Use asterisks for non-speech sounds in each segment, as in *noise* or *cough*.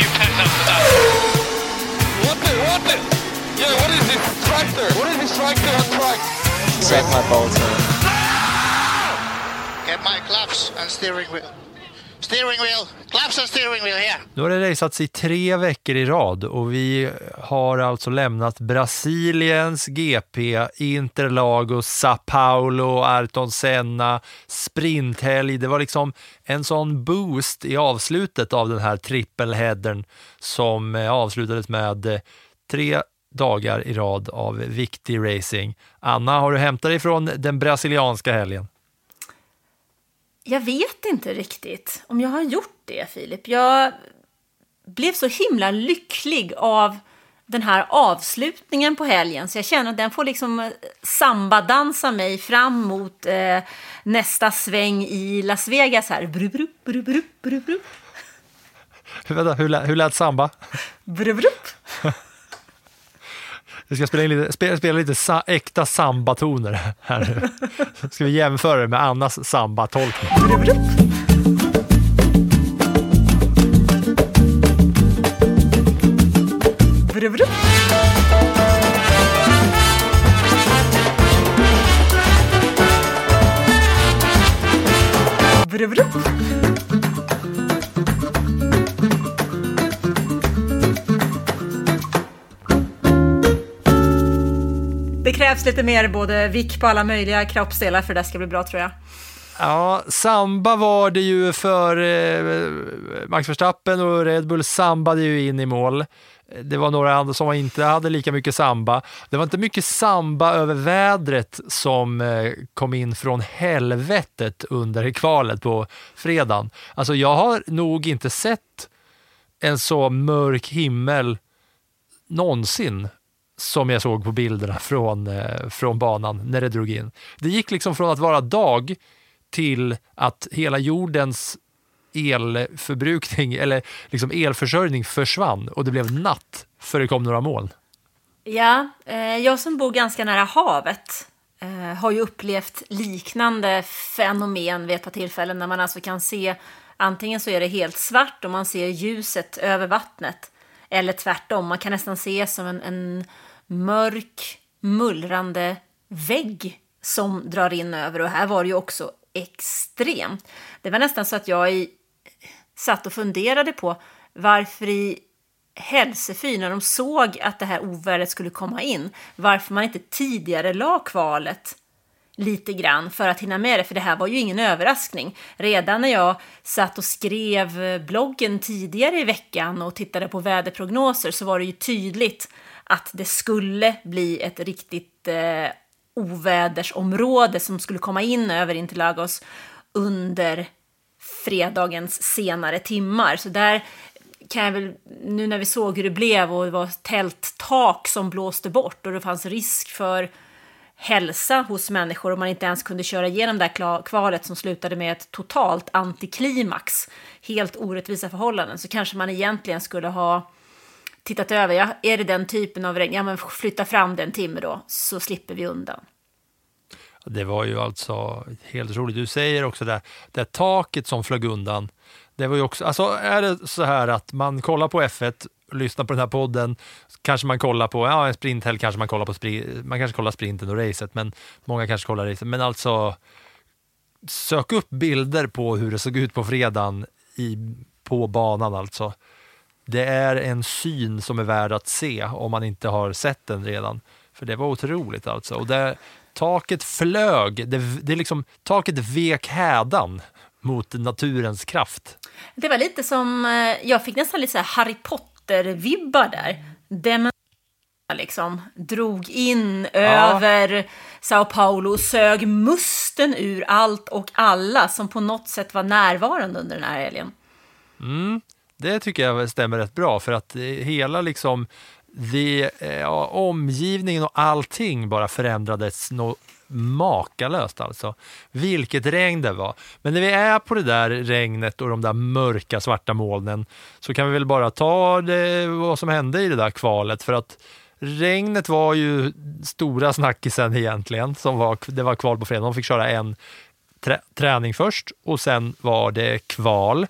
And you said picked up for that. What the, what the? Yeah, what is this tractor? What is this tractor on track? Suck my balls, man. Get my gloves and steering wheel. Steering wheel. Gloves and steering wheel here. Nu har det raceats i tre veckor i rad och vi har alltså lämnat Brasiliens GP, Interlagos, Sao Paulo, Ayrton Senna, sprinthelg. Det var liksom en sån boost i avslutet av den här trippelheadern som eh, avslutades med eh, tre dagar i rad av viktig racing. Anna, har du hämtat dig från den brasilianska helgen? Jag vet inte riktigt om jag har gjort det, Filip. Jag blev så himla lycklig av den här avslutningen på helgen så jag känner att den får liksom samba-dansa mig fram mot eh, nästa sväng i Las Vegas här. Bru, bru, bru, bru, bru, bru. Vänta, hur, lät- hur lät samba? Bru, bru. Vi ska spela, in lite, spela, spela lite sa, äkta sambatoner här nu. Ska vi jämföra det med Annas sambatolkning? Brr, brr. Krävs lite mer både vick på alla möjliga kroppsdelar för det ska bli bra tror jag. Ja, samba var det ju för eh, Max Verstappen och Red Bull sambade ju in i mål. Det var några andra som inte hade lika mycket samba. Det var inte mycket samba över vädret som eh, kom in från helvetet under kvalet på fredagen. Alltså jag har nog inte sett en så mörk himmel någonsin som jag såg på bilderna från, eh, från banan när det drog in. Det gick liksom från att vara dag till att hela jordens elförbrukning eller liksom elförsörjning försvann och det blev natt för det kom några moln. Ja, eh, jag som bor ganska nära havet eh, har ju upplevt liknande fenomen vid ett par tillfällen när man alltså kan se antingen så är det helt svart och man ser ljuset över vattnet eller tvärtom, man kan nästan se som en, en mörk mullrande vägg som drar in över och här var det ju också extremt. Det var nästan så att jag i, satt och funderade på varför i Hälsefy, när de såg att det här ovädret skulle komma in, varför man inte tidigare la kvalet lite grann för att hinna med det, för det här var ju ingen överraskning. Redan när jag satt och skrev bloggen tidigare i veckan och tittade på väderprognoser så var det ju tydligt att det skulle bli ett riktigt eh, ovädersområde som skulle komma in över Interlagos under fredagens senare timmar. Så där kan jag väl, nu när vi såg hur det blev och det var tälttak som blåste bort och det fanns risk för hälsa hos människor och man inte ens kunde köra igenom det här kvalet som slutade med ett totalt antiklimax, helt orättvisa förhållanden, så kanske man egentligen skulle ha tittat över, ja, är det den typen av regn, ja men flytta fram den timme då, så slipper vi undan. Det var ju alltså helt roligt. Du säger också det, där taket som flög undan. Det var ju också, alltså är det så här att man kollar på F1, lyssnar på den här podden, kanske man kollar på, ja en sprinthelg kanske man kollar på, spri, man kanske kollar sprinten och racet, men många kanske kollar racet. Men alltså, sök upp bilder på hur det såg ut på fredagen i, på banan alltså. Det är en syn som är värd att se om man inte har sett den redan. För det var otroligt alltså. Och det, taket flög, det, det liksom, taket vek hädan mot naturens kraft. Det var lite som, eh, jag fick nästan lite så Harry Potter-vibbar där. Dem liksom drog in över Sao Paulo och sög musten ur allt och alla som på något sätt var närvarande under den här helgen. Det tycker jag stämmer rätt bra för att eh, hela liksom det, eh, ja, omgivningen och allting bara förändrades no makalöst alltså. Vilket regn det var. Men när vi är på det där regnet och de där mörka svarta molnen så kan vi väl bara ta det, vad som hände i det där kvalet för att regnet var ju stora snackisen egentligen. Som var, det var kval på fredag. De fick köra en trä, träning först och sen var det kval.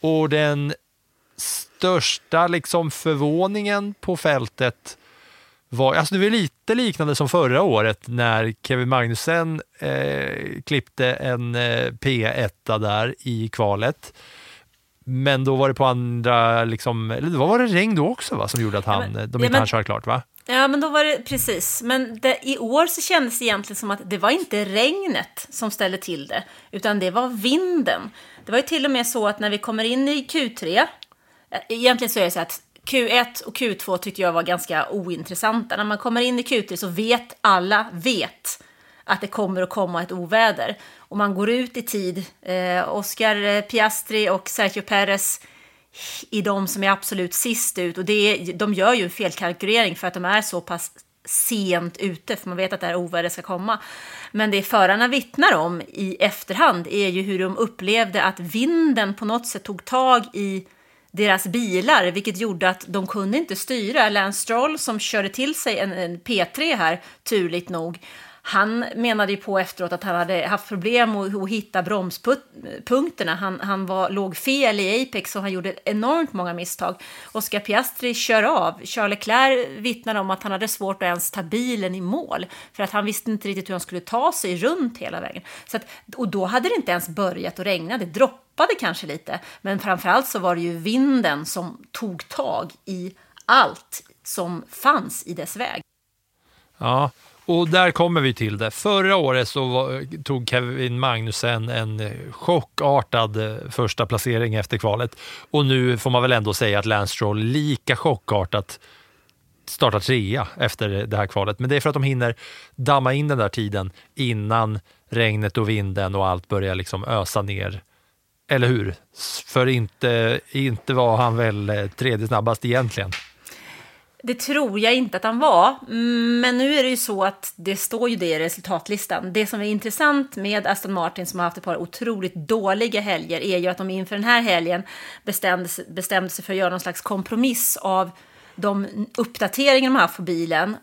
Och den största liksom förvåningen på fältet var, alltså det var lite liknande som förra året när Kevin Magnussen eh, klippte en eh, P1 där i kvalet. Men då var det på andra, liksom, eller då var det regn då också va, som gjorde att han, ja, men, de inte ja, hann köra klart va? Ja, men då var det precis. Men det, i år så kändes det egentligen som att det var inte regnet som ställde till det, utan det var vinden. Det var ju till och med så att när vi kommer in i Q3, eh, egentligen så är det så att Q1 och Q2 tyckte jag var ganska ointressanta. När man kommer in i Q3 så vet alla vet att det kommer att komma ett oväder. Och man går ut i tid. Eh, Oscar Piastri och Sergio Perez i de som är absolut sist ut. Och det är, de gör ju en felkalkylering för att de är så pass sent ute, för man vet att det här ovädret ska komma. Men det förarna vittnar om i efterhand är ju hur de upplevde att vinden på något sätt tog tag i deras bilar, vilket gjorde att de kunde inte styra. Lance Stroll som körde till sig en, en P3 här, turligt nog, han menade ju på efteråt att han hade haft problem att, att hitta bromspunkterna. Han, han var, låg fel i Apex och han gjorde enormt många misstag. Oscar Piastri kör av. Charles Leclerc vittnade om att han hade svårt att ens ta bilen i mål för att han visste inte riktigt hur han skulle ta sig runt hela vägen. Så att, och då hade det inte ens börjat att regna. Det droppade kanske lite, men framförallt så var det ju vinden som tog tag i allt som fanns i dess väg. Ja, och där kommer vi till det. Förra året så var, tog Kevin Magnussen en chockartad eh, första placering efter kvalet. Och nu får man väl ändå säga att Lance Stroll lika chockartat startar trea efter det här kvalet. Men det är för att de hinner damma in den där tiden innan regnet och vinden och allt börjar liksom ösa ner. Eller hur? För inte, inte var han väl eh, tredje snabbast egentligen. Det tror jag inte att han var, men nu är det ju så att det står ju det i resultatlistan. Det som är intressant med Aston Martin som har haft ett par otroligt dåliga helger är ju att de inför den här helgen bestämde, bestämde sig för att göra någon slags kompromiss av de uppdateringar de har haft på bilen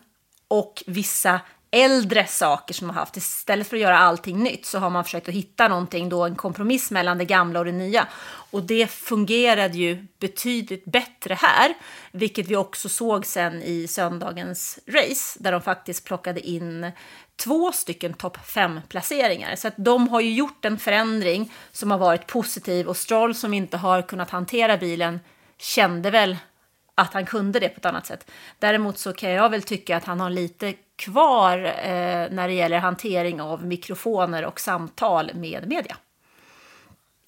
och vissa äldre saker som man har haft. Istället för att göra allting nytt så har man försökt att hitta någonting, då en kompromiss mellan det gamla och det nya. Och det fungerade ju betydligt bättre här, vilket vi också såg sen i söndagens race, där de faktiskt plockade in två stycken topp fem placeringar. Så att de har ju gjort en förändring som har varit positiv och Stroll som inte har kunnat hantera bilen kände väl att han kunde det på ett annat sätt. Däremot så kan jag väl tycka att han har lite kvar eh, när det gäller hantering av mikrofoner och samtal med media.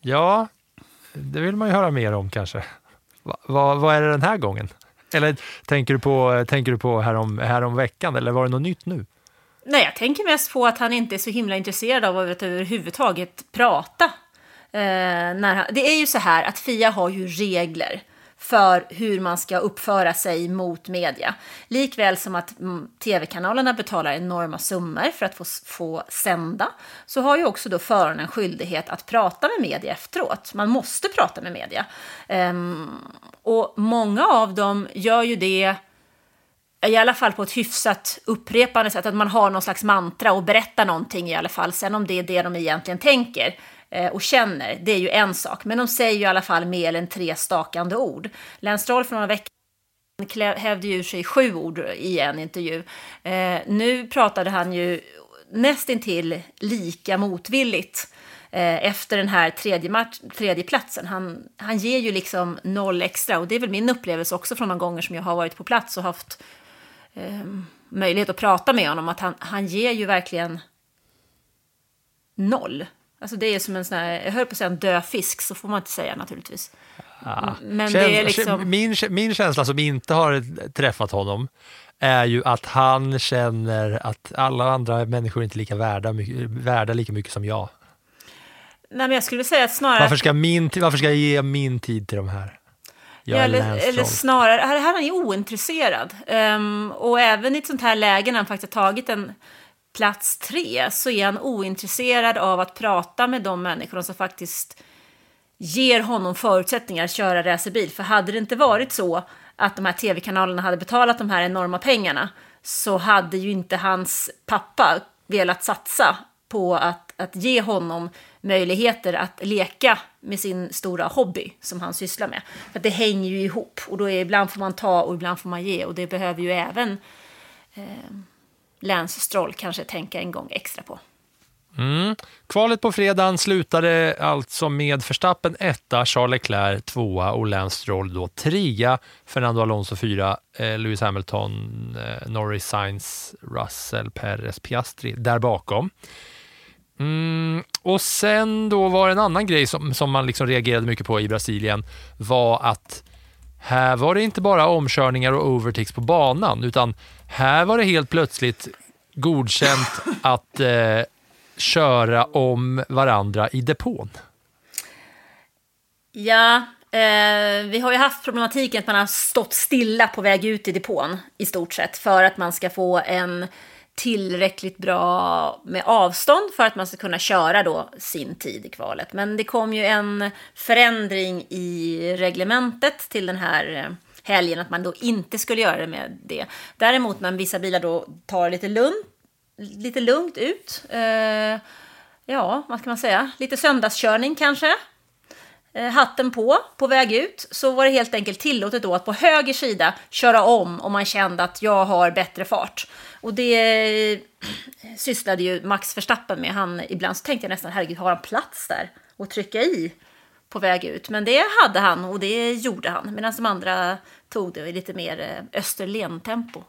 Ja, det vill man ju höra mer om kanske. Va, va, vad är det den här gången? Eller tänker du på, tänker du på härom, härom veckan eller var det något nytt nu? Nej, jag tänker mest på att han inte är så himla intresserad av att överhuvudtaget prata. Eh, när han, det är ju så här att Fia har ju regler för hur man ska uppföra sig mot media. Likväl som att mm, tv-kanalerna betalar enorma summor för att få, få sända, så har ju också då föraren en skyldighet att prata med media efteråt. Man måste prata med media. Um, och många av dem gör ju det i alla fall på ett hyfsat upprepande sätt, att man har någon slags mantra och berättar någonting i alla fall. Sen om det är det de egentligen tänker Eh, och känner, det är ju en sak. Men de säger ju i alla fall mer än tre stakande ord. Lance Stroll för några veckor hävde ju sig sju ord i en intervju. Eh, nu pratade han ju nästintill lika motvilligt eh, efter den här tredje, match, tredje platsen. Han, han ger ju liksom noll extra och det är väl min upplevelse också från de gånger som jag har varit på plats och haft eh, möjlighet att prata med honom, att han, han ger ju verkligen noll. Alltså det är som en sån här, jag höll på att säga en död fisk, så får man inte säga naturligtvis. Ja. Men Käns det är liksom... min, min känsla som inte har träffat honom är ju att han känner att alla andra människor inte är lika värda, värda lika mycket som jag. Nej, men jag skulle säga att snarare... Varför ska, min, varför ska jag ge min tid till de här? Är eller, eller snarare, här, här är han ju ointresserad. Ehm, och även i ett sånt här läge när han faktiskt har tagit en plats tre så är han ointresserad av att prata med de människorna som faktiskt ger honom förutsättningar att köra racerbil. För hade det inte varit så att de här tv-kanalerna hade betalat de här enorma pengarna så hade ju inte hans pappa velat satsa på att, att ge honom möjligheter att leka med sin stora hobby som han sysslar med. För att det hänger ju ihop och då är ibland får man ta och ibland får man ge och det behöver ju även eh, Lance Stroll kanske tänka en gång extra på. Mm. Kvalet på fredagen slutade alltså med Verstappen etta, Charles Leclerc tvåa och Lance Stroll då trea, Fernando Alonso fyra, eh, Lewis Hamilton, eh, Norris Sainz, Russell, Perez, Piastri där bakom. Mm, och sen då var det en annan grej som, som man liksom reagerade mycket på i Brasilien var att här var det inte bara omkörningar och overtakes på banan, utan här var det helt plötsligt godkänt att eh, köra om varandra i depån. Ja, eh, vi har ju haft problematiken att man har stått stilla på väg ut i depån i stort sett för att man ska få en tillräckligt bra med avstånd för att man ska kunna köra då sin tid i kvalet. Men det kom ju en förändring i reglementet till den här eh, helgen att man då inte skulle göra det med det. Däremot när vissa bilar då tar lite lugnt, lite lugnt ut, eh, ja, vad ska man säga, lite söndagskörning kanske, eh, hatten på, på väg ut, så var det helt enkelt tillåtet då att på höger sida köra om om man kände att jag har bättre fart. Och det eh, sysslade ju Max Verstappen med. Han, ibland så tänkte jag nästan, herregud, har han plats där att trycka i på väg ut? Men det hade han och det gjorde han, medan de andra tog det i lite mer eh, Österlen-tempo.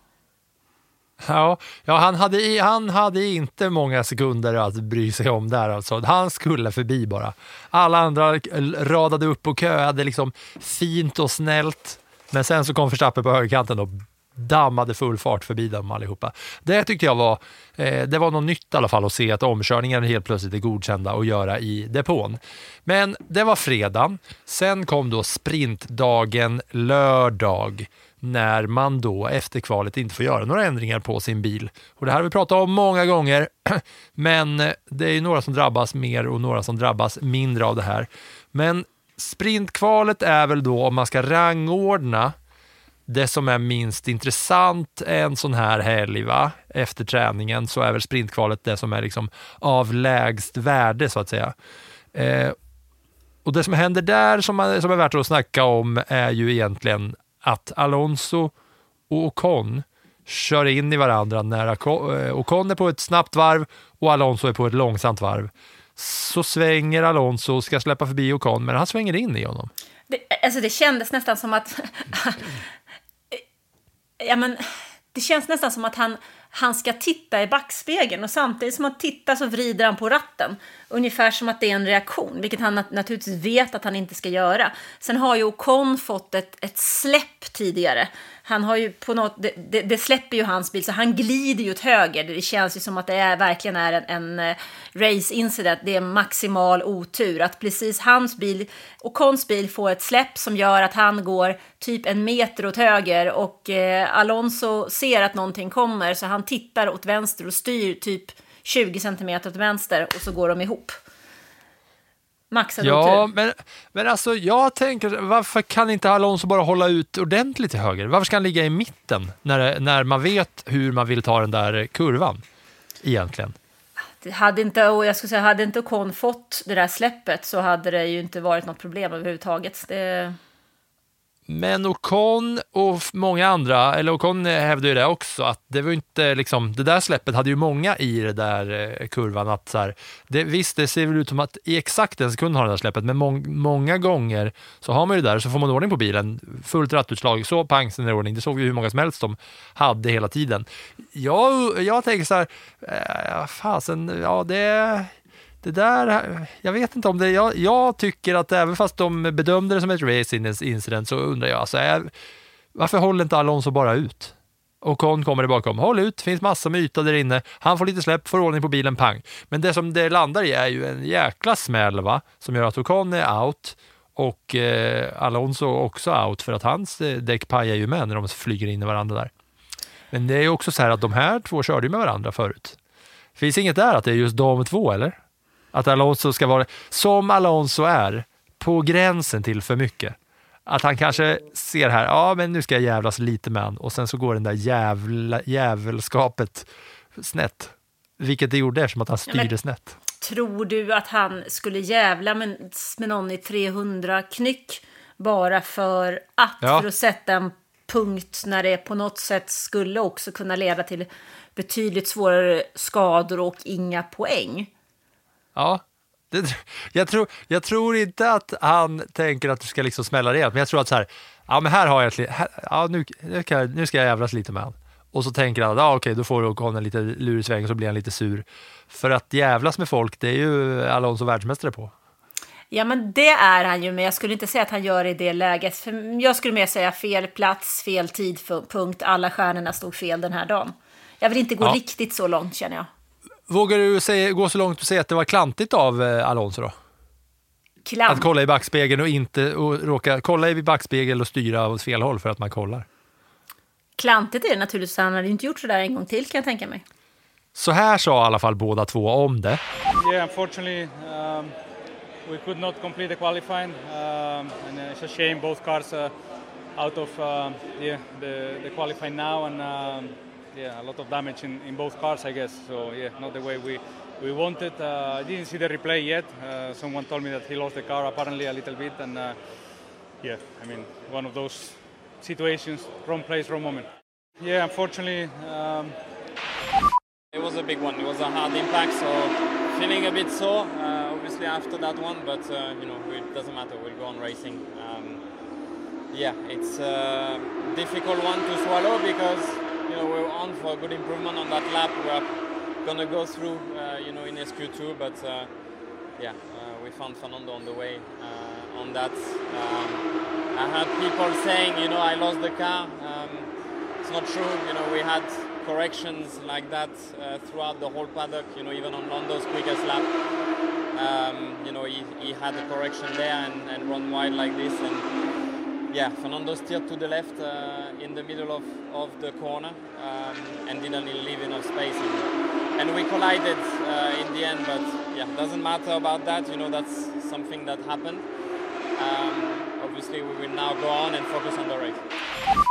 Ja, ja han, hade, han hade inte många sekunder att bry sig om där alltså. Han skulle förbi bara. Alla andra radade upp och köade liksom fint och snällt. Men sen så kom Verstappen på högerkanten och dammade full fart förbi dem allihopa. Det tyckte jag var, eh, det var något nytt i alla fall att se att omkörningarna helt plötsligt är godkända att göra i depån. Men det var fredag. Sen kom då sprintdagen lördag när man då efter kvalet inte får göra några ändringar på sin bil. Och det här har vi pratat om många gånger, *clears throat* men eh, det är ju några som drabbas mer och några som drabbas mindre av det här. Men sprintkvalet är väl då om man ska rangordna det som är minst intressant en sån här helg, va? efter träningen, så är väl sprintkvalet det som är liksom av lägst värde så att säga. Eh, och det som händer där som är, som är värt att snacka om är ju egentligen att Alonso och Ocon kör in i varandra när eh, Ocon är på ett snabbt varv och Alonso är på ett långsamt varv. Så svänger Alonso och ska släppa förbi Ocon, men han svänger in i honom. Det, alltså det kändes nästan som att... *laughs* *laughs* ja, men, det känns nästan som att han, han ska titta i backspegeln och samtidigt som han tittar så vrider han på ratten. Ungefär som att det är en reaktion, vilket han nat- naturligtvis vet att han inte ska göra. Sen har ju Ocon fått ett, ett släpp tidigare. Han har ju på något, det, det, det släpper ju hans bil, så han glider ju åt höger. Det känns ju som att det är, verkligen är en, en eh, race incident. Det är maximal otur att precis hans bil, Ocons bil får ett släpp som gör att han går typ en meter åt höger och eh, Alonso ser att någonting kommer så han tittar åt vänster och styr typ 20 centimeter åt vänster och så går de ihop. Maxad Ja, otur. men, men alltså jag tänker, varför kan inte Alonso bara hålla ut ordentligt till höger? Varför ska han ligga i mitten när, när man vet hur man vill ta den där kurvan? Egentligen. Det hade inte, och jag skulle säga, hade inte Ocon fått det där släppet så hade det ju inte varit något problem överhuvudtaget. Det, men Ocon och många andra, eller Ocon hävdade ju det också, att det var ju inte liksom, det där släppet hade ju många i det där eh, kurvan. Att så här, det, visst, det ser väl ut som att i exakt en sekund har det där släppet, men må många gånger så har man ju det där, så får man ordning på bilen, fullt rattutslag, så pang, sen är det ordning. Det såg vi hur många som helst de hade hela tiden. Jag, jag tänker så här, äh, fasen, ja det det där, jag vet inte om det, jag, jag tycker att även fast de bedömde det som ett race incident så undrar jag, alltså, är, varför håller inte Alonso bara ut? Och Con kommer det bakom, håll ut, finns massa med yta där inne, han får lite släpp, får ordning på bilen, pang. Men det som det landar i är ju en jäkla smäll va, som gör att Ocon är out Och eh, Alonso också out för att hans eh, däck pajar ju med när de flyger in i varandra där. Men det är ju också så här att de här två körde ju med varandra förut. Finns inget där att det är just de två, eller? Att Alonso ska vara, som Alonso är, på gränsen till för mycket. Att han kanske ser här, ja men nu ska jag jävlas lite med han och sen så går den där jävla, jävelskapet snett. Vilket det gjorde eftersom att han styrde men- snett. Tror du att han skulle jävla med, med någon i 300 knyck bara för att? Ja. För att sätta en punkt när det på något sätt skulle också kunna leda till betydligt svårare skador och inga poäng. Ja, det, jag, tror, jag tror inte att han tänker att du ska liksom smälla rejält, men jag tror att så här, ja men här har jag här, ja, nu, nu, jag- nu ska jag jävlas lite med han. Och så tänker han, ja okej, då får du Ocon en lite lurig sväng och så blir han lite sur. För att jävlas med folk, det är ju Alonso världsmästare på. Ja, men det är han ju, men jag skulle inte säga att han gör det i det läget. För jag skulle mer säga fel plats, fel tidpunkt, alla stjärnorna stod fel den här dagen. Jag vill inte gå Ja. riktigt så långt känner jag. Vågar du säga, gå så långt och säga att det var klantigt av eh, Alonso då? Klant. Att kolla i backspegeln och inte och råka kolla i backspegeln och styra åt fel håll för att man kollar. Klantigt är det naturligtvis, han hade ju inte gjort så där en gång till kan jag tänka mig. Så här sa i alla fall båda två om det. Yeah, unfortunately, um, we could not complete the qualifying, um, and uh, it's a shame both cars uh, out of uh, yeah, the, the qualifying now, and um, yeah, a lot of damage in, in both cars, I guess. So yeah, not the way we we wanted. Uh, I didn't see the replay yet. Uh, someone told me that he lost the car apparently a little bit, and uh, yeah, I mean one of those situations, wrong place, wrong moment. Yeah, unfortunately. Um, It was a big one. It was a hard impact, so feeling a bit sore, uh, obviously after that one. But uh, you know, it doesn't matter. We'll go on racing. Um, yeah, it's a difficult one to swallow because you know we're on for a good improvement on that lap. We're gonna go through, uh, you know, in SQ2, but uh, yeah, uh, we found Fernando on the way uh, on that. Um, I had people saying, you know, I lost the car. Um, it's not true. You know, we had corrections like that uh, throughout the whole paddock. You know, even on Lando's quickest lap, um, you know, he, he had a correction there and, and run wide like this. And yeah, Fernando steered to the left uh, in the middle of, of the corner um, and didn't leave enough space. And, and we collided uh, in the end, but yeah, doesn't matter about that. You know, that's something that happened. Um, obviously, we will now go on and focus on the race.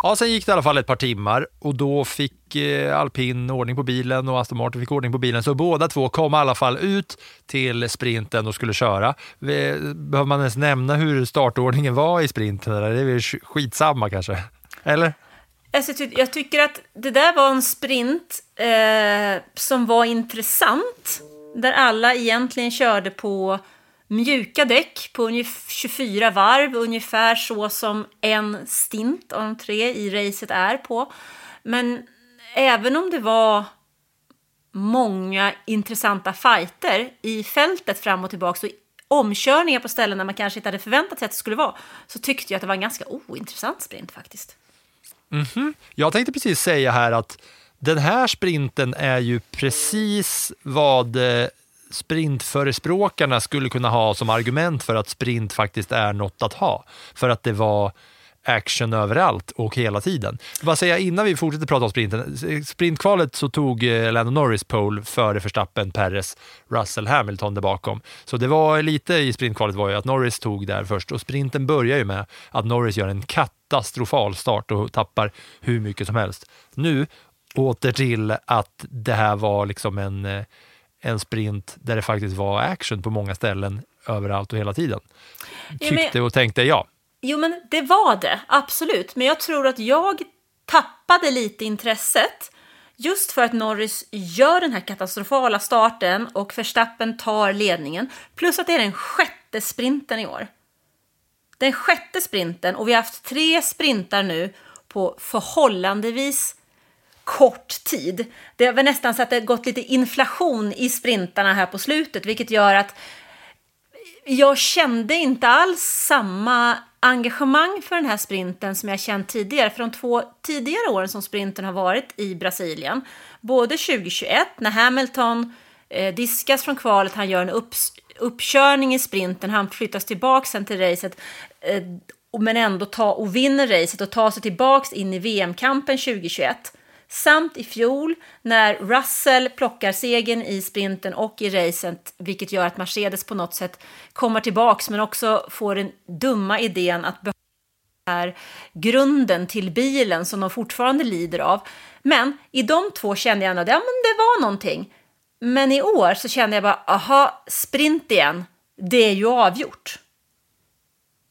Ja, sen gick det i alla fall ett par timmar och då fick eh, Alpin ordning på bilen och Aston Martin fick ordning på bilen. Så båda två kom i alla fall ut till sprinten och skulle köra. Behöver man ens nämna hur startordningen var i sprinten? Eller? Det är väl skitsamma kanske? Eller? Alltså, jag tycker att det där var en sprint eh, som var intressant. Där alla egentligen körde på mjuka däck på ungefär 24 varv, ungefär så som en stint av de tre i racet är på. Men även om det var många intressanta fighter i fältet fram och tillbaka och omkörningar på ställen där man kanske inte hade förväntat sig att det skulle vara, så tyckte jag att det var en ganska ointressant sprint faktiskt. Mhm. Jag tänkte precis säga här att den här sprinten är ju precis vad eh, sprintförespråkarna skulle kunna ha som argument för att sprint faktiskt är något att ha. För att det var action överallt och hela tiden. Vad säger jag innan vi fortsätter prata om sprinten. Sprintkvalet så tog eh, Lando Norris pole före Verstappen, Perez, Russell, Hamilton där bakom. Så det var lite i sprintkvalet var ju att Norris tog där först och sprinten börjar ju med att Norris gör en katastrofal start och tappar hur mycket som helst. Nu åter till att det här var liksom en, eh, en sprint där det faktiskt var action på många ställen överallt och hela tiden. Tyckte och tänkte jag. Jo, men det var det, absolut. Men jag tror att jag tappade lite intresset just för att Norris gör den här katastrofala starten och Verstappen tar ledningen. Plus att det är den sjätte sprinten i år. Den sjätte sprinten och vi har haft tre sprintar nu på förhållandevis kort tid. Det har väl nästan så att det har gått lite inflation i sprintarna här på slutet, vilket gör att jag kände inte alls samma engagemang för den här sprinten som jag känt tidigare. För de två tidigare åren som sprinten har varit i Brasilien, både 2021 när Hamilton eh, diskas från kvalet, han gör en upps- uppkörning i sprinten, han flyttas tillbaka sen till racet, eh, men ändå ta och vinner racet och tar sig tillbaks in i VM-kampen 2021. Samt i fjol när Russell plockar segern i sprinten och i racet, vilket gör att Mercedes på något sätt kommer tillbaks, men också får den dumma idén att behålla är grunden till bilen som de fortfarande lider av. Men i de två kände jag att ja, men det var någonting. Men i år så kände jag bara, aha, sprint igen, det är ju avgjort.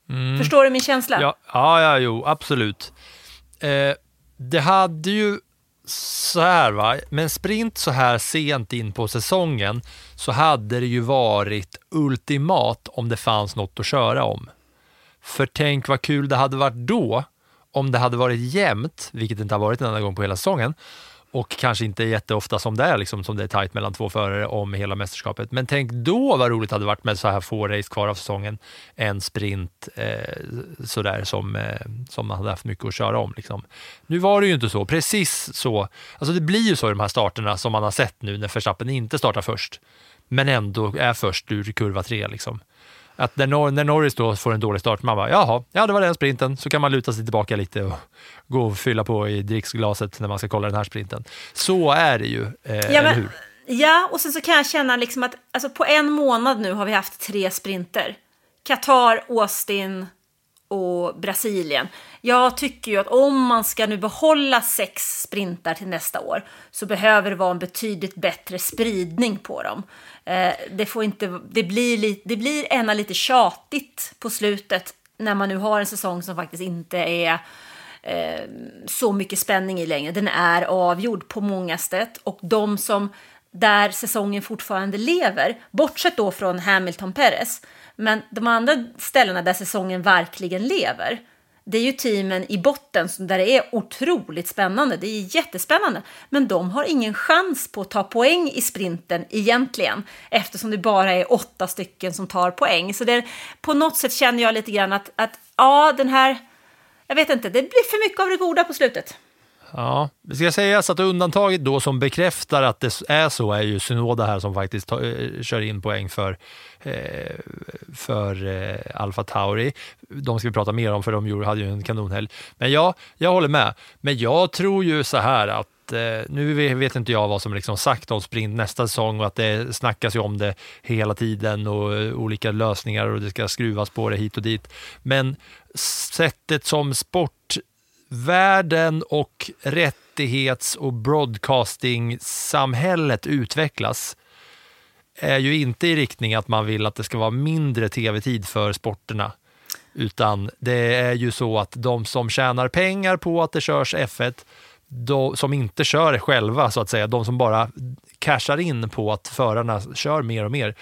Mm. Förstår du min känsla? Ja, ja, ja jo, absolut. Eh, det hade ju så här va, med en sprint så här sent in på säsongen så hade det ju varit ultimat om det fanns något att köra om. För tänk vad kul det hade varit då om det hade varit jämnt, vilket det inte har varit en enda gång på hela säsongen, och kanske inte jätteofta som det är, liksom, som det är tajt mellan två förare om hela mästerskapet. Men tänk då vad roligt det hade varit med så här få race kvar av säsongen, en sprint eh, sådär som, eh, som man hade haft mycket att köra om. Liksom. Nu var det ju inte så, precis så. Alltså det blir ju så i de här starterna som man har sett nu när Verstappen inte startar först, men ändå är först ur kurva tre. Liksom att när, Nor när Norris då får en dålig start, man bara jaha, ja det var den sprinten, så kan man luta sig tillbaka lite och gå och fylla på i dricksglaset när man ska kolla den här sprinten. Så är det ju, eh, ja, eller hur? Ja, och sen så kan jag känna liksom att alltså på en månad nu har vi haft tre sprinter. Qatar, Austin och Brasilien. Jag tycker ju att om man ska nu behålla sex sprintar till nästa år så behöver det vara en betydligt bättre spridning på dem. Eh, det, får inte, det, blir li, det blir ena lite tjatigt på slutet när man nu har en säsong som faktiskt inte är eh, så mycket spänning i längre. Den är avgjord på många sätt och de som där säsongen fortfarande lever, bortsett då från Hamilton Perez, men de andra ställena där säsongen verkligen lever, det är ju teamen i botten där det är otroligt spännande. Det är jättespännande. Men de har ingen chans på att ta poäng i sprinten egentligen. Eftersom det bara är åtta stycken som tar poäng. Så det är, på något sätt känner jag lite grann att, att ja, den här... Jag vet inte, det blir för mycket av det goda på slutet. Ja, det ska sägas att undantaget då som bekräftar att det är så är ju Synoda här som faktiskt ta, eh, kör in poäng för, eh, för eh, Alfa Tauri. De ska vi prata mer om för de hade ju en kanonhelg. Men ja, jag håller med. Men jag tror ju så här att eh, nu vet inte jag vad som liksom sagt om sprint nästa säsong och att det snackas ju om det hela tiden och eh, olika lösningar och det ska skruvas på det hit och dit. Men sättet som sport världen och rättighets och broadcasting-samhället utvecklas är ju inte i riktning att man vill att det ska vara mindre tv-tid för sporterna. Utan det är ju så att de som tjänar pengar på att det körs F1, de, som inte kör själva så att säga, de som bara cashar in på att förarna kör mer och mer.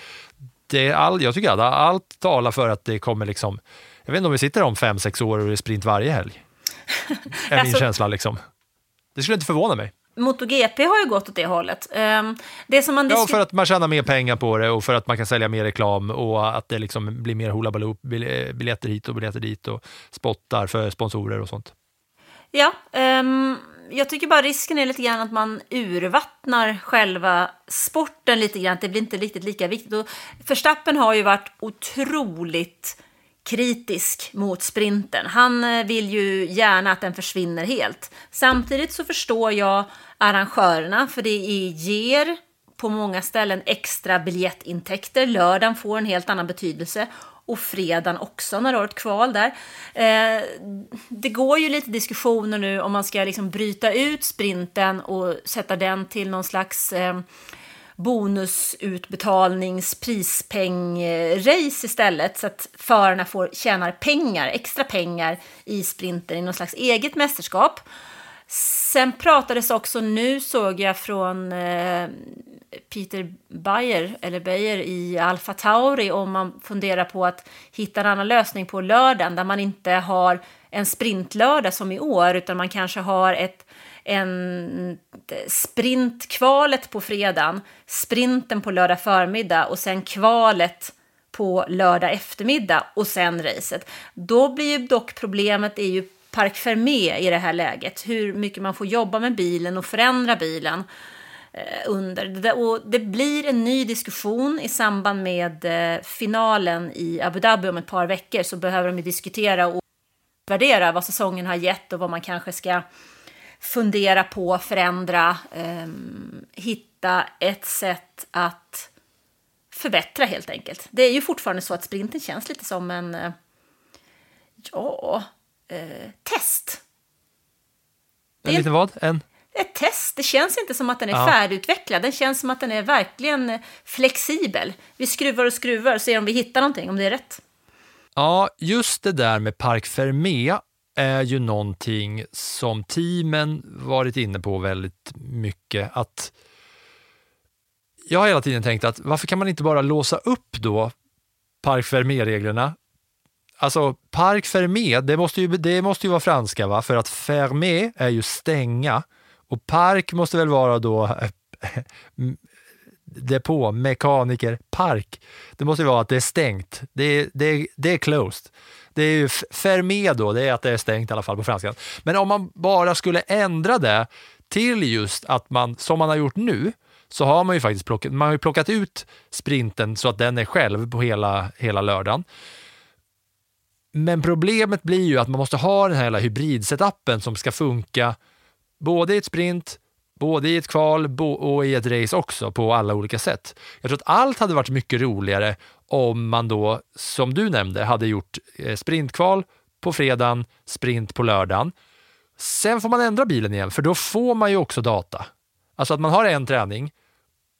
Det är all, jag tycker att allt talar för att det kommer liksom, jag vet inte om vi sitter om fem, sex år och det är sprint varje helg är min alltså, känsla. Liksom. Det skulle inte förvåna mig. MotoGP har ju gått åt det hållet. Um, det som man ja, för att man tjänar mer pengar på det och för att man kan sälja mer reklam och att det liksom blir mer hula baloo, biljetter hit och biljetter dit och spottar för sponsorer och sånt. Ja, um, jag tycker bara risken är lite grann att man urvattnar själva sporten lite grann. Det blir inte riktigt lika viktigt. Och Verstappen har ju varit otroligt kritisk mot sprinten. Han eh, vill ju gärna att den försvinner helt. Samtidigt så förstår jag arrangörerna för det ger på många ställen extra biljettintäkter. Lördagen får en helt annan betydelse och fredagen också när du har ett kval där. Eh, det går ju lite diskussioner nu om man ska liksom bryta ut sprinten och sätta den till någon slags eh, bonusutbetalnings prispeng-race istället så att förarna får tjänar pengar, extra pengar i sprinten i någon slags eget mästerskap. Sen pratades också, nu såg jag från eh, Peter Bayer, eller Bayer i Alfa Tauri om man funderar på att hitta en annan lösning på lördagen där man inte har en sprintlördag som i år utan man kanske har ett en sprintkvalet på fredagen, sprinten på lördag förmiddag och sen kvalet på lördag eftermiddag och sen racet. Då blir ju dock problemet är ju Park Fermé i det här läget, hur mycket man får jobba med bilen och förändra bilen. Eh, under. Det, och det blir en ny diskussion i samband med eh, finalen i Abu Dhabi om ett par veckor. Så behöver de ju diskutera och värdera vad säsongen har gett och vad man kanske ska fundera på, förändra, eh, hitta ett sätt att förbättra helt enkelt. Det är ju fortfarande så att sprinten känns lite som en, eh, ja, eh, test. En liten vad? En? Ett test. Det känns inte som att den är Ja. färdigutvecklad. Den känns som att den är verkligen flexibel. Vi skruvar och skruvar och ser om vi hittar någonting, om det är rätt. Ja, just det där med Park Fermé är ju någonting som teamen varit inne på väldigt mycket. Att jag har hela tiden tänkt att varför kan man inte bara låsa upp då Park Fermé-reglerna? Alltså Park Fermé, det måste ju, det måste ju vara franska va? För att fermé är ju stänga och park måste väl vara då *laughs* depå, mekaniker, park. Det måste ju vara att det är stängt. Det är, det är, det är closed. Det är ju fermé då, det är att det är stängt i alla fall på franskan. Men om man bara skulle ändra det till just att man, som man har gjort nu, så har man ju faktiskt plockat, man har ju plockat ut sprinten så att den är själv på hela, hela lördagen. Men problemet blir ju att man måste ha den här hela hybridsetupen som ska funka både i ett sprint, både i ett kval och i ett race också på alla olika sätt. Jag tror att allt hade varit mycket roligare om man då, som du nämnde, hade gjort eh, sprintkval på fredagen, sprint på lördagen. Sen får man ändra bilen igen, för då får man ju också data. Alltså att man har en träning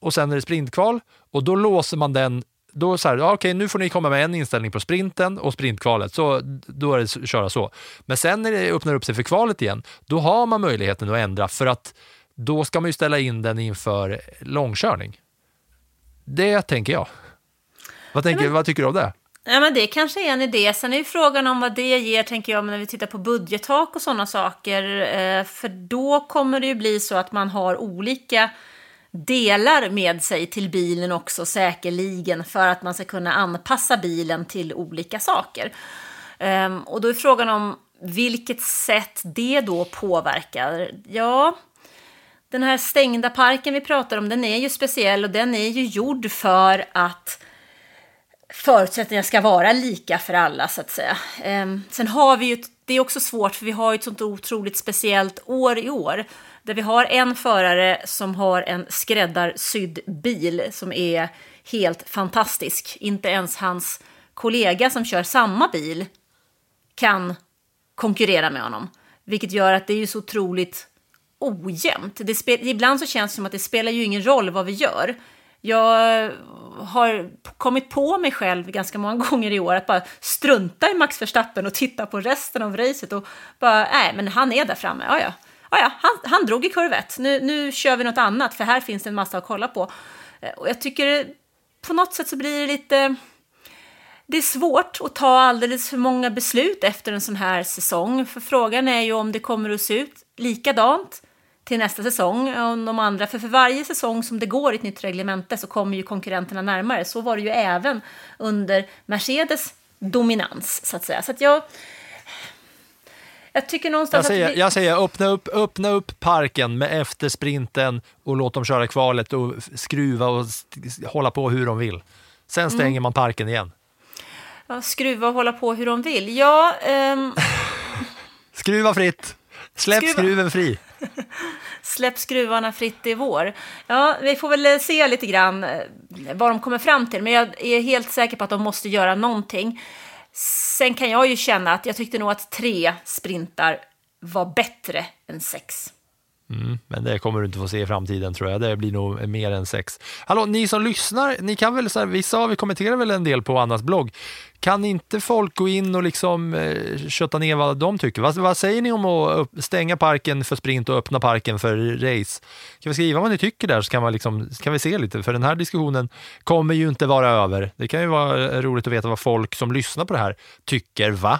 och sen är det sprintkval och då låser man den då så här, ja, okej, nu får ni komma med en inställning på sprinten och sprintkvalet, så då är det att köra så. Men sen när det öppnar upp sig för kvalet igen, då har man möjligheten att ändra för att då ska man ju ställa in den inför långkörning. Det tänker jag. Vad, tänker, vad tycker du om det? Ja, men det kanske är en idé. Sen är ju frågan om vad det ger, tänker jag, när vi tittar på budgettak och sådana saker. Eh, för då kommer det ju bli så att man har olika delar med sig till bilen också säkerligen för att man ska kunna anpassa bilen till olika saker. Ehm, och då är frågan om vilket sätt det då påverkar. Ja, den här stängda parken vi pratar om, den är ju speciell och den är ju gjord för att förutsättningar ska vara lika för alla så att säga. Ehm, sen har vi ju, det är också svårt för vi har ju ett sånt otroligt speciellt år i år. Där vi har en förare som har en skräddarsydd bil som är helt fantastisk. Inte ens hans kollega som kör samma bil kan konkurrera med honom. Vilket gör att det är ju så otroligt ojämnt. Det spel, ibland så känns det som att det spelar ju ingen roll vad vi gör. Jag har kommit på mig själv ganska många *laughs* gånger i år att bara strunta i Max Verstappen och titta på resten av racet och bara, nej, men han är där framme, ja, ja. Ja, han, han drog i kurvet. Nu, nu kör vi något annat, för här finns det en massa att kolla på. Eh, och jag tycker på något sätt så blir det lite... Det är svårt att ta alldeles för många beslut efter en sån här säsong. För frågan är ju om det kommer att se ut likadant till nästa säsong om de andra. För för varje säsong som det går i ett nytt reglemente så kommer ju konkurrenterna närmare. Så var det ju även under Mercedes dominans, så att säga. Så att jag... Jag tycker Jag någonstans säger, att... Vi, jag säger öppna, upp, öppna upp parken med efter sprinten och låt dem köra kvalet och skruva och hålla på hur de vill. Sen stänger Mm. man parken igen. ja, skruva och hålla på hur de vill. Ja, ehm, *laughs* Skruva fritt! Släpp Skruva. skruven fri! *laughs* släpp skruvarna fritt i vår. Ja, vi får väl eh, se lite grann eh, vad de kommer fram till. Men jag är helt säker på att de måste göra någonting. Sen kan jag ju känna att jag tyckte nog att tre sprintar var bättre än sex. Mm, men det kommer du inte få se i framtiden tror jag. Det blir nog mer än sex. Hallå, ni som lyssnar, ni kan väl, så här, vissa av er kommenterar väl en del på Annas blogg. Kan inte folk gå in och liksom eh, kötta ner vad de tycker? Vad, vad säger ni om att upp, stänga parken för sprint och öppna parken för race? Kan vi skriva vad ni tycker där så kan, man liksom, kan vi se lite, för den här diskussionen kommer ju inte vara över. Det kan ju vara roligt att veta vad folk som lyssnar på det här tycker, va?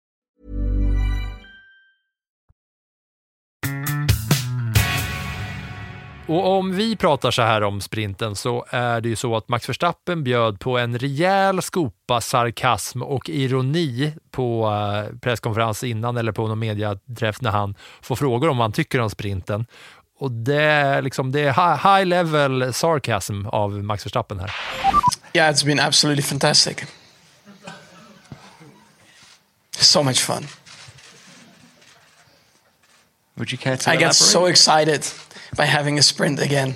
Och om vi pratar så här om sprinten så är det ju så att Max Verstappen bjöd på en rejäl skopa sarkasm och ironi på eh, presskonferens innan eller på någon mediaträff när han får frågor om vad han tycker om sprinten. Och det är, liksom, det är high, high level sarcasm av Max Verstappen här. Yeah, it's been absolutely fantastic. So much fun. Would you care to I get elaborate? so excited by having a sprint again.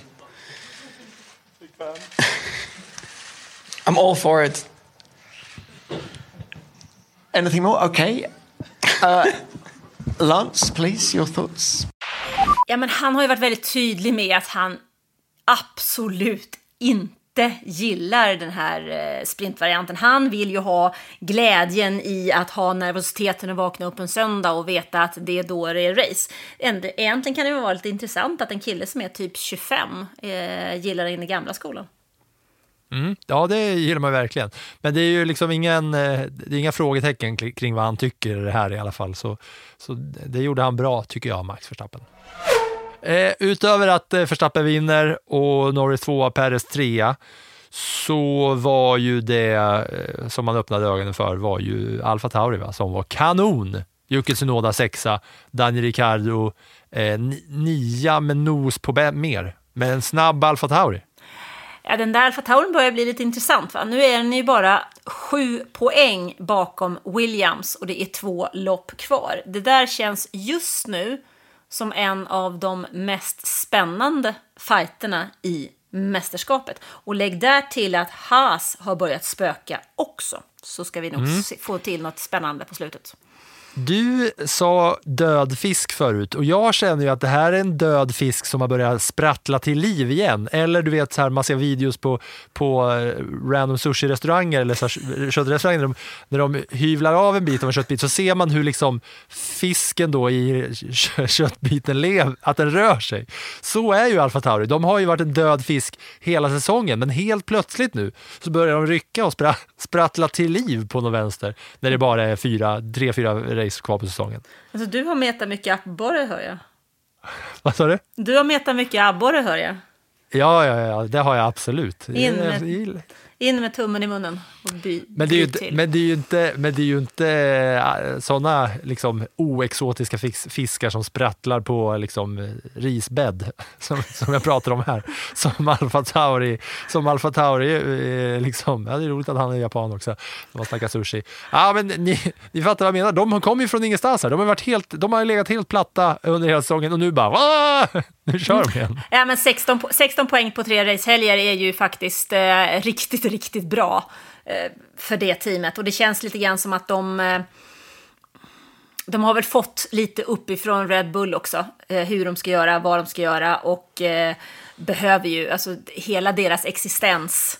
I'm all for it. Anything more? Okay. Uh, Lance, please, your thoughts? Ja, men han har ju varit väldigt tydlig med att han absolut inte gillar den här eh, sprintvarianten. Han vill ju ha glädjen i att ha nervositeten att vakna upp en söndag och veta att det är då det är race. Egentligen kan det vara lite intressant att en kille som är typ 25 eh, gillar den i gamla skolan. Mm, ja, det gillar man verkligen. Men det är ju liksom ingen, eh, det är inga frågetecken kring- vad han tycker här i alla fall. Så, så det gjorde han bra, tycker jag, Max Verstappen. Eh, utöver att eh, Verstappen vinner och Norris tvåa, Perez trea, så var ju det eh, som man öppnade ögonen för var ju Alfa Tauri va, som var kanon. Yuki Tsunoda sexa, Daniel Ricciardo eh, nia med nos på mer. Med en snabb Alfa Tauri. Ja, den där Alfa Taurin börjar bli lite intressant. Va? Nu är den ju bara sju poäng bakom Williams och det är två lopp kvar. Det där känns just nu som en av de mest spännande fighterna i mästerskapet. Och lägg där till att Haas har börjat spöka också. Så ska vi nog Mm. få till något spännande på slutet. Du sa död fisk förut och jag känner ju att det här är en död fisk som har börjat sprattla till liv igen. Eller du vet, så här, man ser videos på, på eh, random sushi-restauranger eller så här, eh, köttrestauranger när de, när de hyvlar av en bit av en köttbit så ser man hur liksom fisken då i köttbiten lever, att den rör sig. Så är ju Alfa Tauri. De har ju varit en död fisk hela säsongen men helt plötsligt nu så börjar de rycka och sprattla till liv på något vänster när det bara är fyra, tre, fyra race kvar på säsongen. Alltså, du har metat mycket abborre, hör jag. *laughs* Vad sa du? Du har metat mycket abborre, hör jag. Ja, ja, ja, det har jag absolut. In med, in med tummen i munnen och by, Men det, är ju inte, till. men det är ju inte, men det är ju inte äh, sådana liksom, oexotiska fiskar som sprattlar på liksom, risbädd *laughs* som, som jag pratar om här. Som Alfa Tauri. Som Alfa Tauri eh, liksom, ja, det är roligt att han är japan också, när man snackar sushi. Ja, men ni, ni fattar vad jag menar. De kom ju från ingenstans här. De har, varit helt, de har legat helt platta under hela säsongen och nu bara, "Wah!" nu kör de igen. Ja, men 16, po- 16 poäng på tre racehelger är ju faktiskt eh, riktigt, riktigt bra eh, för det teamet. Och det känns lite grann som att de... Eh, de har väl fått lite uppifrån Red Bull också, eh, hur de ska göra, vad de ska göra och behöver ju, alltså hela deras existens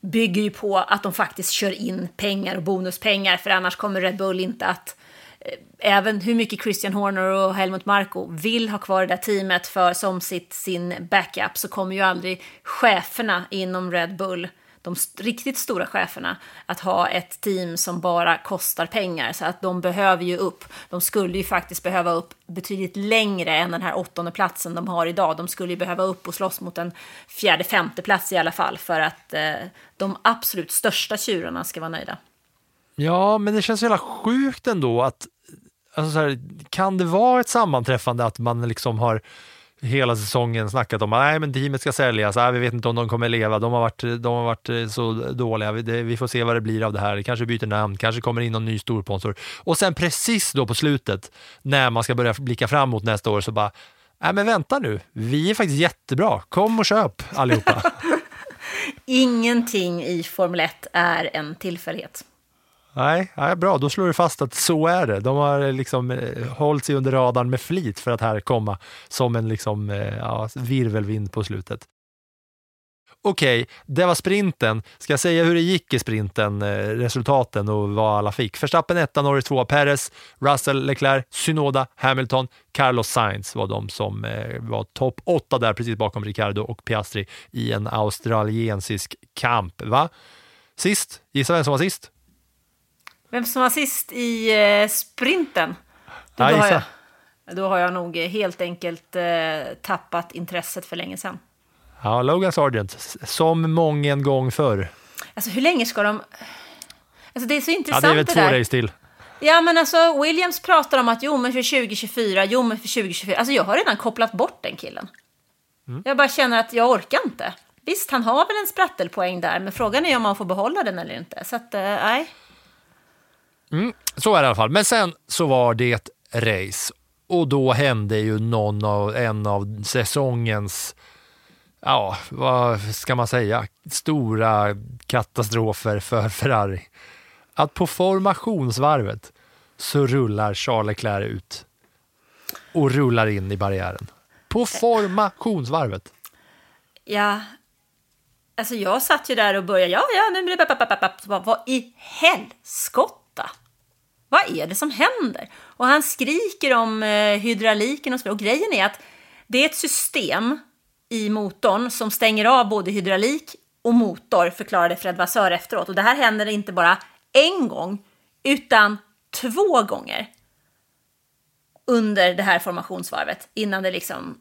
bygger ju på att de faktiskt kör in pengar och bonuspengar, för annars kommer Red Bull inte att eh, Även hur mycket Christian Horner och Helmut Marko vill ha kvar det där teamet för som sitt, sin backup så kommer ju aldrig cheferna inom Red Bull, de riktigt stora cheferna, att ha ett team som bara kostar pengar. Så att de behöver ju upp. De skulle ju faktiskt behöva upp betydligt längre än den här åttonde platsen de har idag. De skulle ju behöva upp och slåss mot en fjärde, femte plats i alla fall för att eh, de absolut största tjurarna ska vara nöjda. Ja, men det känns så jävla sjukt ändå att alltså så här, kan det vara ett sammanträffande att man liksom har hela säsongen snackat om att men teamet ska säljas, nej, vi vet inte om de kommer leva, de har varit, de har varit eh, så dåliga, vi, det, vi får se vad det blir av det här, det kanske byter namn, kanske kommer in någon ny storsponsor. Och sen precis då på slutet, när man ska börja blicka fram mot nästa år, så bara, nej men vänta nu, vi är faktiskt jättebra, kom och köp allihopa. *laughs* Ingenting i Formel 1 är en tillfällighet. Nej, nej, bra. Då slår du fast att så är det. De har eh, liksom eh, hållit sig under radarn med flit för att här komma som en liksom, eh, ja, virvelvind på slutet. Okej, det var sprinten. Ska jag säga hur det gick i sprinten, eh, resultaten och vad alla fick? Verstappen 1, Norris 2, Perez, Russell, Leclerc, Synoda, Hamilton, Carlos Sainz var de som eh, var topp 8 där precis bakom Ricardo och Piastri i en australiensisk kamp. Va? Sist, gissa vem som var sist? Vem som var sist i eh, sprinten? Ja, då, har jag, då har jag nog helt enkelt eh, tappat intresset för länge sedan. Ja, Logan Sargent, som mången gång förr. Alltså hur länge ska de... Alltså det är så Ja, intressant det är väl det två där. race till. Ja, men alltså Williams pratar om att jo, men för 2024, jo, men för 2024. Alltså jag har redan kopplat bort den killen. Mm. Jag bara känner att jag orkar inte. Visst, han har väl en sprattelpoäng där, men frågan är om han får behålla den eller inte. Så att, eh, nej. Mm, så är det i alla fall. Men sen så var det ett race och då hände ju någon av, en av säsongens, ja, vad ska man säga, stora katastrofer för Ferrari. Att på formationsvarvet så rullar Charles Leclerc ut och rullar in i barriären. På formationsvarvet. Ja, alltså jag satt ju där och började, ja, ja, nu blir det... Papp, papp, papp, papp. Vad i helskotta? Vad är det som händer? Och han skriker om eh, hydrauliken och så. Och grejen är att det är ett system i motorn som stänger av både hydraulik och motor, förklarade Fred Vassör efteråt. Och det här händer inte bara en gång, utan två gånger under det här formationsvarvet, innan det liksom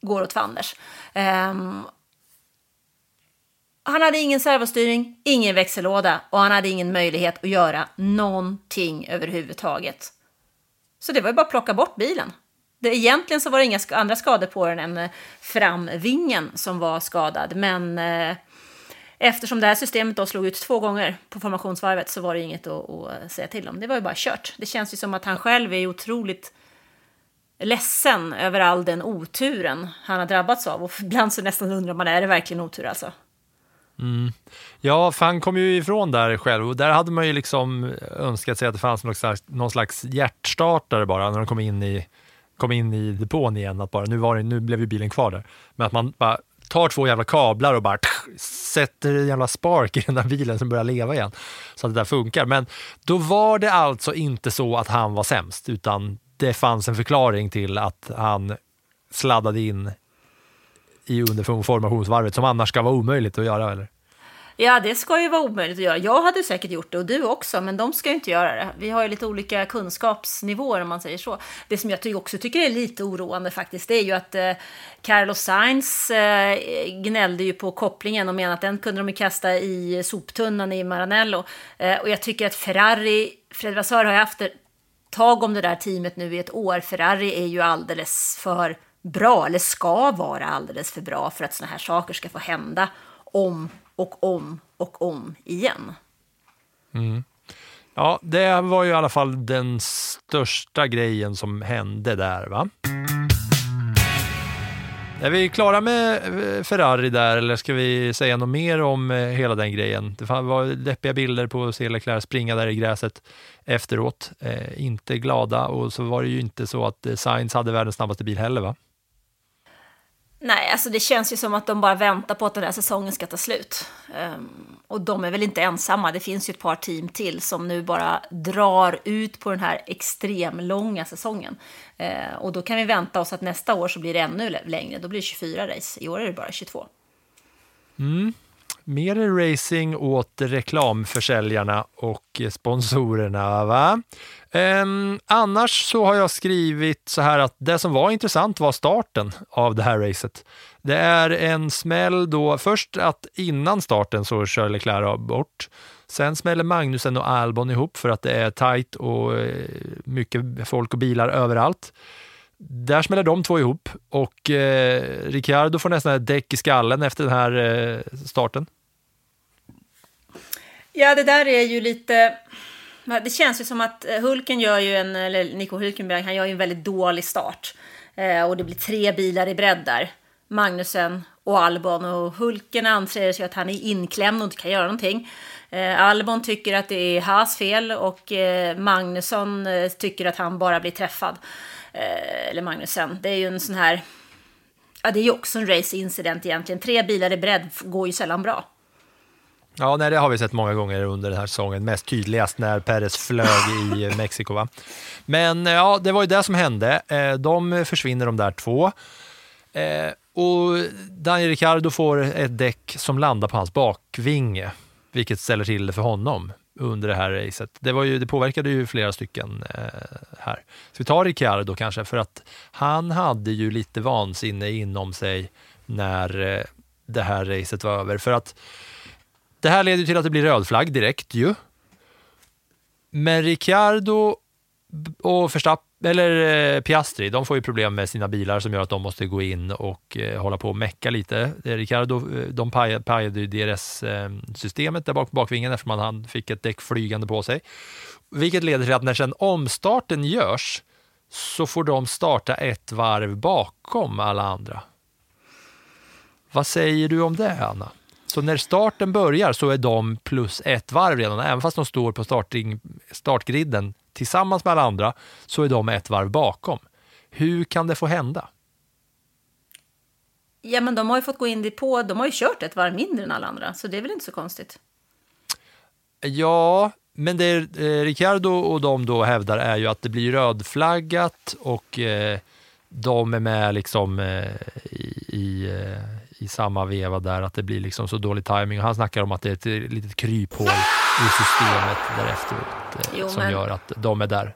går åt fanders. Um, han hade ingen servostyrning, ingen växellåda och han hade ingen möjlighet att göra någonting överhuvudtaget. Så det var ju bara att plocka bort bilen. Det, egentligen så var det inga sk- andra skador på den än eh, framvingen som var skadad, men eh, eftersom det här systemet då slog ut två gånger på formationsvarvet så var det inget att, att eh, säga till om. Det var ju bara kört. Det känns ju som att han själv är otroligt ledsen över all den oturen han har drabbats av. Och *laughs* ibland så nästan undrar man, är det verkligen otur alltså? Mm. Ja, för han kom ju ifrån där själv och där hade man ju liksom önskat sig att det fanns någon slags, någon slags hjärtstartare bara när de kom in i, kom in i depån igen. Att bara, nu, var det, nu blev ju bilen kvar där. Men att man bara tar två jävla kablar och bara sätter en jävla spark i den där bilen som börjar leva igen. Så att det där funkar. Men då var det alltså inte så att han var sämst utan det fanns en förklaring till att han sladdade in i under formationsvarvet som annars ska vara omöjligt att göra eller? Ja, det ska ju vara omöjligt att göra. Jag hade säkert gjort det och du också, men de ska ju inte göra det. Vi har ju lite olika kunskapsnivåer om man säger så. Det som jag ty- också tycker är lite oroande faktiskt, det är ju att eh, Carlos Sainz eh, gnällde ju på kopplingen och menade att den kunde de ju kasta i soptunnan i Maranello. Eh, och jag tycker att Ferrari, Fred Vassör har ju haft ett tag om det där teamet nu i ett år. Ferrari är ju alldeles för bra, eller ska vara alldeles för bra för att såna här saker ska få hända om och om och om igen. Mm. Ja, det var ju i alla fall den största grejen som hände där. va? Är vi klara med eh, Ferrari där eller ska vi säga något mer om eh, hela den grejen? Det var deppiga bilder på att se Leclerc springa där i gräset efteråt. Eh, inte glada och så var det ju inte så att eh, Sainz hade världens snabbaste bil heller va? Nej, alltså det känns ju som att de bara väntar på att den här säsongen ska ta slut. Um, och de är väl inte ensamma. Det finns ju ett par team till som nu bara drar ut på den här extremlånga säsongen. Uh, och då kan vi vänta oss att nästa år så blir det ännu längre. Då blir det 24 race. I år är det bara 22. Mm. Mer racing åt reklamförsäljarna och sponsorerna. Va? Um, annars så har jag skrivit så här att det som var intressant var starten av det här racet. Det är en smäll då, först att innan starten så kör Leclerc bort. Sen smäller Magnusen och Albon ihop för att det är tajt och eh, mycket folk och bilar överallt. Där smäller de två ihop och eh, Ricciardo får nästan ett däck i skallen efter den här eh, starten. Ja, det där är ju lite... Det känns ju som att eh, Hulken gör ju en, eller Nico Hulkenberg, han gör ju en väldigt dålig start. Eh, och det blir tre bilar i bredd där. Magnusen och Albon. Och Hulken anser sig att han är inklämd och inte kan göra någonting. Eh, Albon tycker att det är Haas fel och eh, Magnusson eh, tycker att han bara blir träffad. Eh, eller Magnusen. Det är ju en sån här... Ja, det är ju också en race-incident egentligen. Tre bilar i bredd går ju sällan bra. Ja, nej, det har vi sett många gånger under den här säsongen. Mest tydligast när Perez flög i *laughs* Mexiko. Va? Men ja, det var ju det som hände. Eh, de försvinner de där två. Eh, och Daniel Ricciardo får ett däck som landar på hans bakvinge, vilket ställer till det för honom under det här racet. Det, var ju, det påverkade ju flera stycken eh, här. Så vi tar Ricciardo kanske, för att han hade ju lite vansinne inom sig när eh, det här racet var över. För att det här leder till att det blir röd flagg direkt ju. Men Ricciardo och Verstappen, eller eh, Piastri, de får ju problem med sina bilar som gör att de måste gå in och eh, hålla på och mecka lite. Ricciardo, eh, de pajade, pajade ju DRS-systemet eh, där bak på bakvingen eftersom han fick ett däck flygande på sig. Vilket leder till att när sen omstarten görs så får de starta ett varv bakom alla andra. Vad säger du om det, Anna? Så när starten börjar så är de plus ett varv redan, även fast de står på starting, startgriden tillsammans med alla andra, så är de ett varv bakom. Hur kan det få hända? Ja, men de har ju fått gå in på, de har ju kört ett varv mindre än alla andra, så det är väl inte så konstigt. Ja, men det eh, Ricciardo och de då hävdar är ju att det blir rödflaggat och eh, de är med liksom eh, i, i, eh, i, samma veva där, att det blir liksom så dålig timing. Och han snackar om att det är ett litet kryphål i systemet där efteråt eh, Jo, som men- gör att de är där.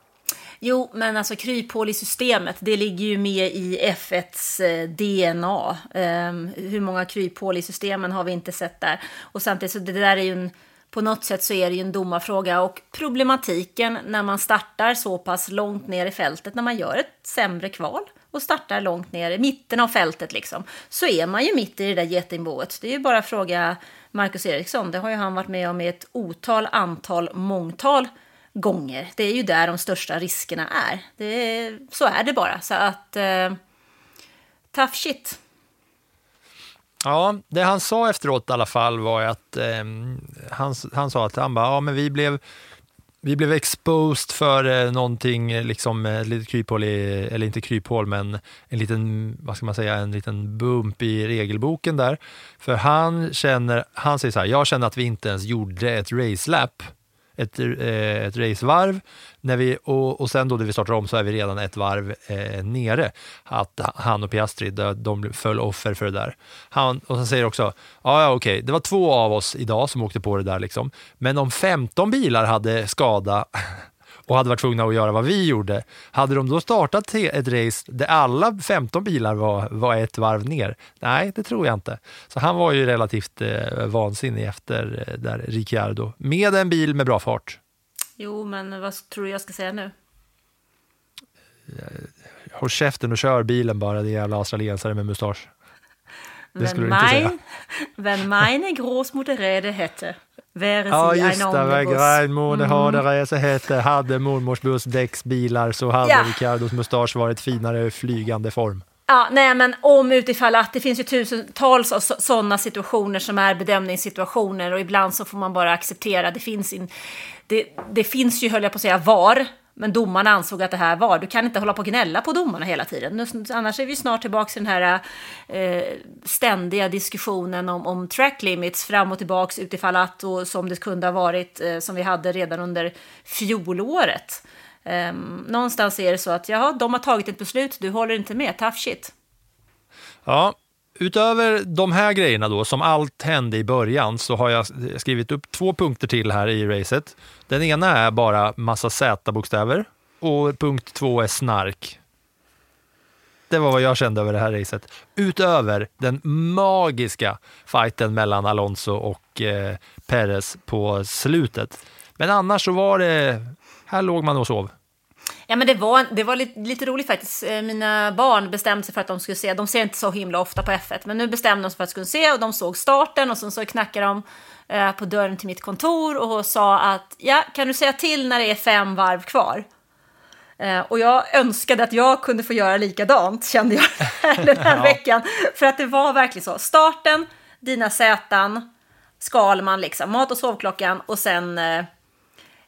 Jo, men alltså kryphål i systemet, det ligger ju med i F1s eh, DNA. Ehm, hur många kryphål i systemen har vi inte sett där? Och samtidigt så det där är ju en, på något sätt så är det ju en domarfråga och problematiken när man startar så pass långt ner i fältet, när man gör ett sämre kval och startar långt ner i mitten av fältet liksom, så är man ju mitt i det där getingboet. Det är ju bara att fråga Marcus Eriksson, det har ju han varit med om i ett otal, antal, mångtal gånger. Det är ju där de största riskerna är. Det är så är det bara. Så att... Eh, tough shit. Ja, det han sa efteråt i alla fall var att eh, han, han sa att han bara, ja men vi blev, vi blev exposed för eh, någonting, eh, liksom eh, ett litet kryphål, i, eller inte kryphål, men en liten, vad ska man säga, en liten bump i regelboken där. För han känner, han säger så här, jag känner att vi inte ens gjorde ett racelap, ett, eh, ett racevarv, när vi, och, och sen då när vi startar om så är vi redan ett varv eh, nere. Att han och Piastri, de, de föll offer för det där. Han, och han säger också, ja, ja okej, det var två av oss idag som åkte på det där liksom. Men om 15 bilar hade skada *laughs* och hade varit tvungna att göra vad vi gjorde, hade de då startat ett race där alla 15 bilar var, var ett varv ner? Nej, det tror jag inte. Så han var ju relativt eh, vansinnig efter eh, där Ricciardo, med en bil med bra fart. Jo, men vad tror du jag ska säga nu? Håll käften och kör bilen bara, din jävla australiensare med mustasch. Det skulle Wenn du inte säga. wenn meine Großmutter Rede hätte, wäre Ja, just det. Grannmor Mm. hade resa hette, hade mormors buss däcksbilar så hade Ja. Ricciardos mustasch varit finare flygande form. Ja, nej, men om utifall att det finns ju tusentals av sådana situationer som är bedömningssituationer och ibland så får man bara acceptera. Det finns, in, det, det finns ju, höll jag på att säga, VAR, men domarna ansåg att det här var. Du kan inte hålla på och gnälla på domarna hela tiden. Nu, annars är vi snart tillbaka i den här eh, ständiga diskussionen om, om track limits fram och tillbaks utifall att och som det kunde ha varit eh, som vi hade redan under fjolåret. Eh, någonstans är det så att jaha, de har tagit ett beslut, du håller inte med, tough shit. Ja, utöver de här grejerna då, som allt hände i början, så har jag skrivit upp två punkter till här i racet. Den ena är bara massa Z-bokstäver och punkt två är snark. Det var vad jag kände över det här racet. Utöver den magiska fighten mellan Alonso och eh, Perez på slutet. Men annars så var det, här låg man och sov. Ja, men det var, det var lite, lite roligt faktiskt. Eh, Mina barn bestämde sig för att de skulle se, de ser inte så himla ofta på F1, men nu bestämde de sig för att de skulle se och de såg starten och sen så knackade de eh, på dörren till mitt kontor och sa att ja, kan du säga till när det är fem varv kvar? Eh, och jag önskade att jag kunde få göra likadant, kände jag *laughs* den här Ja. veckan. För att det var verkligen så. Starten, dina sätan, Skalman, liksom, mat och sovklockan och sen eh,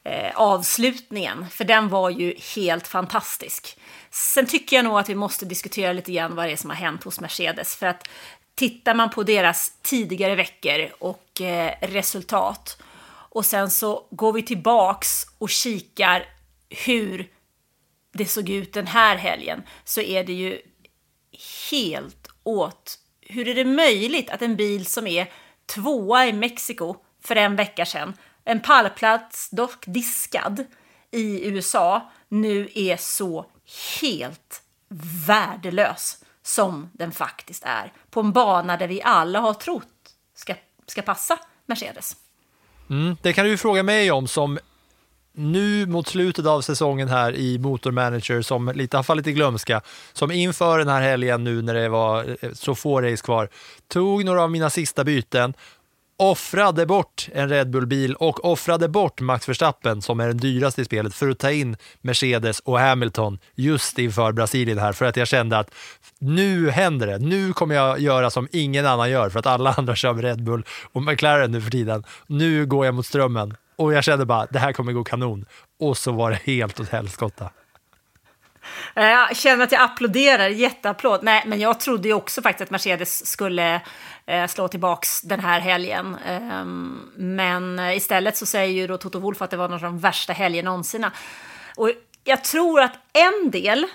eh, avslutningen. För den var ju helt fantastisk. Sen tycker jag nog att vi måste diskutera lite grann vad det är som har hänt hos Mercedes. För att tittar man på deras tidigare veckor och eh, resultat och sen så går vi tillbaks och kikar hur det såg ut den här helgen så är det ju helt åt... Hur är det möjligt att en bil som är tvåa i Mexiko för en vecka sedan, en pallplats dock diskad i USA, nu är så helt värdelös som den faktiskt är på en bana där vi alla har trott ska, ska passa Mercedes. Mm, det kan du fråga mig om som nu mot slutet av säsongen här i Motormanager som lite har fallit i glömska, som inför den här helgen nu när det var eh, så få race kvar, tog några av mina sista byten, offrade bort en Red Bull-bil och offrade bort Max Verstappen som är den dyraste i spelet för att ta in Mercedes och Hamilton just inför Brasilien här för att jag kände att nu händer det. Nu kommer jag göra som ingen annan gör för att alla andra kör med Red Bull och McLaren nu för tiden. Nu går jag mot strömmen och jag kände bara det här kommer gå kanon och så var det helt åt helskotta. Jag känner att jag applåderar, jätteapplåd. Nej, men jag trodde ju också faktiskt att Mercedes skulle eh, slå tillbaks den här helgen. Ehm, eh, men istället så säger ju då Toto Wolf att det var någon av de värsta helgerna någonsin. Och jag tror att en del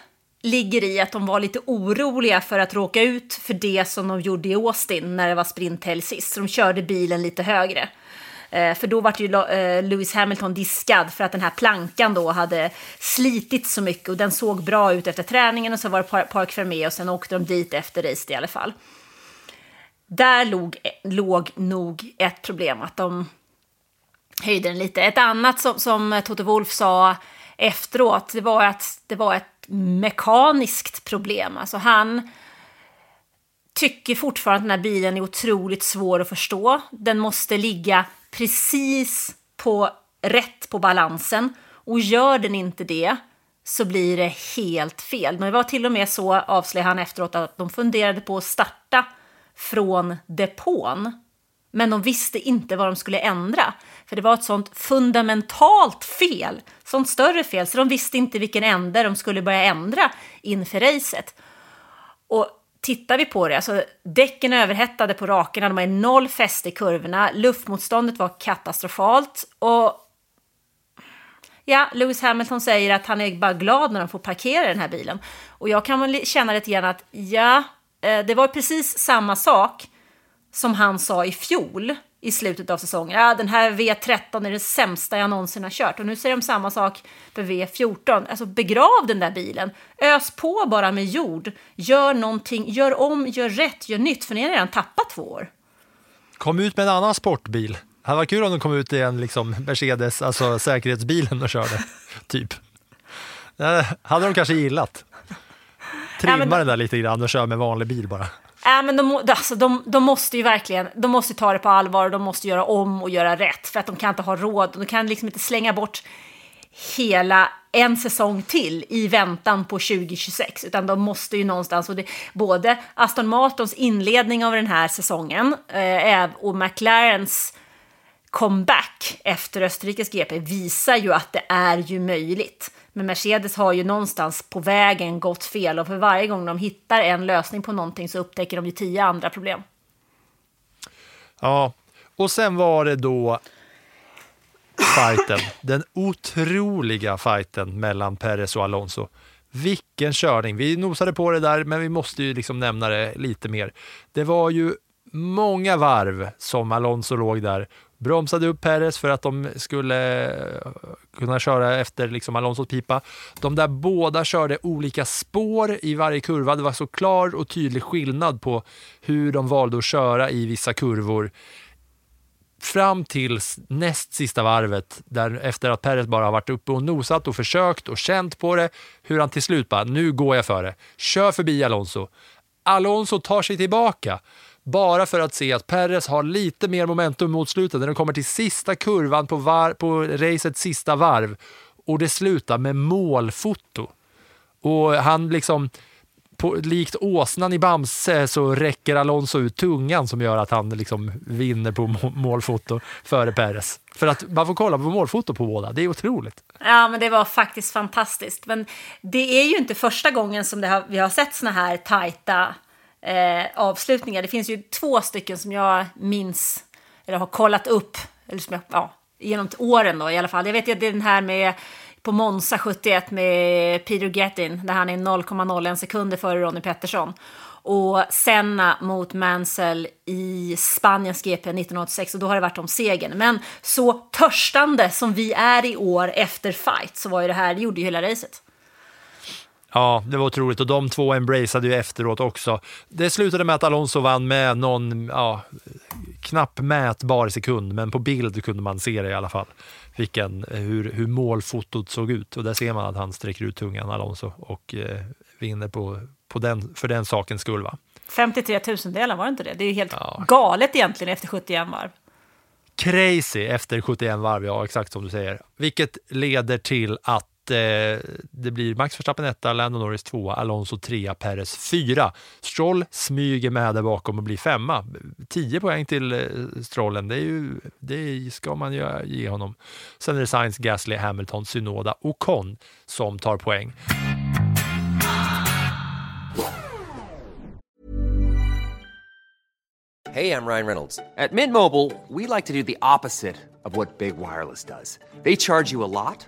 ligger i att de var lite oroliga för att råka ut för det som de gjorde i Austin när det var sprinthelg sist. Så de körde bilen lite högre. Eh, för då var ju eh, Lewis Hamilton diskad för att den här plankan då hade slitit så mycket och den såg bra ut efter träningen och så var det Park Fermé och sen åkte de dit efter racet i alla fall. Där låg, låg nog ett problem, att de höjde den lite. Ett annat som, som Toto Wolf sa efteråt, det var att det var ett mekaniskt problem. Alltså han tycker fortfarande att den här bilen är otroligt svår att förstå. Den måste ligga precis på rätt på balansen och gör den inte det så blir det helt fel. Men det var till och med så, avslöjade han efteråt, att de funderade på att starta från depån. Men de visste inte vad de skulle ändra. För det var ett sånt fundamentalt fel, sånt större fel, så de visste inte vilken ände de skulle börja ändra inför racet. Och tittar vi på det, alltså däcken överhettade på rakerna, de har noll fäste i kurvorna, luftmotståndet var katastrofalt och ja, Lewis Hamilton säger att han är bara glad när de får parkera den här bilen. Och jag kan väl känna lite grann att ja, Eh, det var precis samma sak som han sa i fjol i slutet av säsongen. Ja, den här V13 är det sämsta jag någonsin har kört. Och nu säger de samma sak för V14. Alltså begrav den där bilen. Ös på bara med jord. Gör någonting, gör om, gör rätt, gör nytt. För ni har redan tappat två år. Kom ut med en annan sportbil. Det hade varit kul om de kom ut i en liksom Mercedes, alltså säkerhetsbilen och körde. *laughs* typ. Det hade de kanske gillat. Trimma ja, men... den där lite grann och köra med vanlig bil bara. Äh, men de, alltså, de, de måste ju verkligen de måste ta det på allvar och de måste göra om och göra rätt för att de kan inte ha råd. De kan liksom inte slänga bort hela en säsong till i väntan på 2026, utan de måste ju någonstans, och det, både Aston Martins inledning av den här säsongen eh, och McLarens comeback efter Österrikes GP visar ju att det är ju möjligt. Men Mercedes har ju någonstans på vägen gått fel och för varje gång de hittar en lösning på någonting så upptäcker de ju tio andra problem. Ja, och sen var det då fighten, *coughs* den otroliga fighten mellan Perez och Alonso. Vilken körning! Vi nosade på det där, men vi måste ju liksom nämna det lite mer. Det var ju många varv som Alonso låg där bromsade upp Perez för att de skulle eh, kunna köra efter liksom Alonsos pipa. De där båda körde olika spår i varje kurva. Det var så klar och tydlig skillnad på hur de valde att köra i vissa kurvor fram till näst sista varvet, där efter att Perez bara har varit uppe och nosat och försökt och känt på det, hur han till slut bara, nu går jag för det. Kör förbi Alonso. Alonso tar sig tillbaka bara för att se att Perez har lite mer momentum mot slutet när de kommer till sista kurvan på, var, på racets sista varv och det slutar med målfoto. Och han liksom på, likt åsnan i Bamse så räcker Alonso ut tungan som gör att han liksom vinner på målfoto före Perez. För att man får kolla på målfoto på båda, det är otroligt. Ja, men det var faktiskt fantastiskt. Men det är ju inte första gången som det har, vi har sett såna här tajta eh, avslutningar. Det finns ju två stycken som jag minns, eller har kollat upp, eller som jag, ja, genom åren då i alla fall. Jag vet ju att det är den här med på Monza 71 med Peter Gettin, där han är 0,01 sekunder före Ronnie Pettersson. Och Senna mot Mansell i Spaniens GP 1986 och då har det varit om segern. Men så törstande som vi är i år efter fight så var ju det här, det gjorde ju hela racet. Ja, det var otroligt och de två embraceade ju efteråt också. Det slutade med att Alonso vann med någon ja, knapp mätbar sekund, men på bild kunde man se det i alla fall. Vilken, hur, hur målfotot såg ut och där ser man att han sträcker ut tungan, Alonso, och eh, vinner på, på den, för den sakens skull. Va? 53 tusendelar, var det inte det? Det är ju helt galet egentligen efter 71 varv. Crazy efter 71 varv, ja exakt som du säger. Vilket leder till att eh, Eh, det blir Max Verstappen etta, Lando Norris tvåa, Alonso trea, Perez fyra. Stroll smyger med där bakom och blir femma. 10 poäng till eh, Strollen, det, är ju, det ska man ju ge honom. Sen är det Sainz, Gasly, Hamilton, Synoda och Con som tar poäng. Hej, jag Ryan Reynolds. På Mint Mobile, we like to do the opposite of what Big Wireless does. They charge you a lot,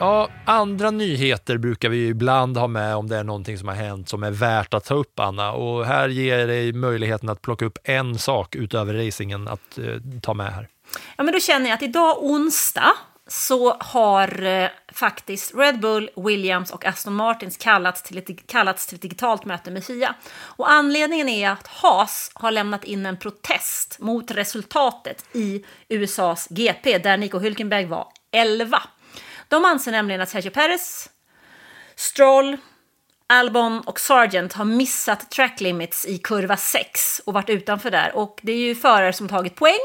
Ja, andra nyheter brukar vi ibland ha med om det är någonting som har hänt som är värt att ta upp, Anna. Och här ger dig möjligheten att plocka upp en sak utöver racingen att eh, ta med här. Ja, men då känner jag att idag onsdag så har eh, faktiskt Red Bull, Williams och Aston Martins kallats till, ett, kallats till ett digitalt möte med FIA. Och anledningen är att Haas har lämnat in en protest mot resultatet i USAs GP där Nico Hülkenberg var 11. De anser nämligen att Sergio Perez, Stroll, Albon och Sargent har missat track limits i kurva 6 och varit utanför där. Och det är ju förare som tagit poäng.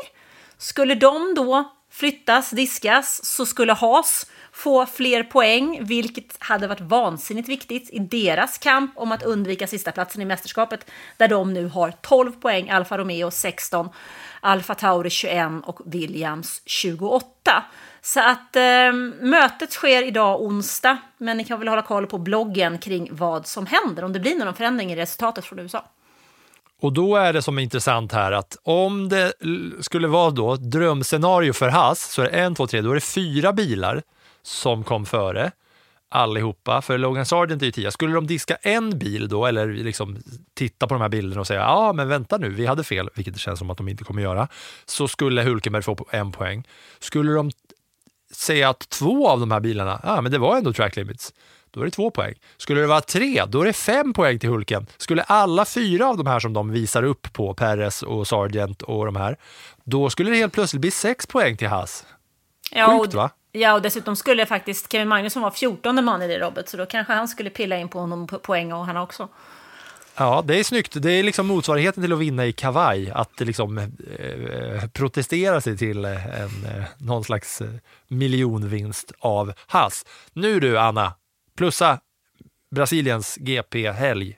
Skulle de då flyttas, diskas, så skulle Haas få fler poäng, vilket hade varit vansinnigt viktigt i deras kamp om att undvika sista platsen i mästerskapet, där de nu har 12 poäng, Alfa Romeo 16, Alfa Tauri 21 och Williams 28. Så att eh, mötet sker idag onsdag, men ni kan väl hålla koll på bloggen kring vad som händer, om det blir någon förändring i resultatet från USA. Och då är det som är intressant här att om det skulle vara då ett drömscenario för Haas så är det en, två, tre, då är det fyra bilar som kom före allihopa, för Logan Sargent är ju tia. Skulle de diska en bil då, eller liksom titta på de här bilderna och säga ja, men vänta nu, vi hade fel, vilket det känns som att de inte kommer göra, så skulle Hulkenberg få en poäng. Skulle de säga att två av de här bilarna, ja, men det var ändå track limits, då är det två poäng. Skulle det vara tre, då är det fem poäng till Hulken. Skulle alla fyra av de här som de visar upp på, Perez och Sargent och de här, då skulle det helt plötsligt bli sex poäng till Haas. Ja, Sjukt va? Ja, och dessutom skulle faktiskt Kevin Magnusson vara 14 man i det Robert, så då kanske han skulle pilla in på honom på poäng och han också. Ja, det är snyggt. Det är liksom motsvarigheten till att vinna i kavaj, att liksom eh, protestera sig till en, eh, någon slags eh, miljonvinst av Haas. Nu du, Anna, plussa Brasiliens GP-helg.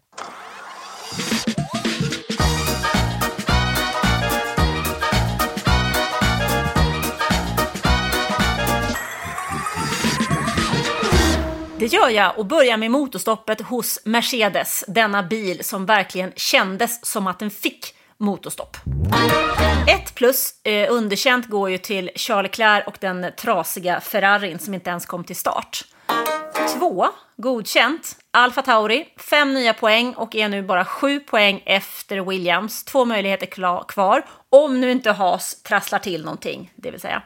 Det gör jag och börjar med motorstoppet hos Mercedes, denna bil som verkligen kändes som att den fick motorstopp. Ett plus eh, underkänt går ju till Charles Leclerc och den trasiga Ferrarin som inte ens kom till start. Två godkänt. Alfa Tauri, fem nya poäng och är nu bara sju poäng efter Williams. Två möjligheter kvar, om nu inte Haas trasslar till någonting, det vill säga.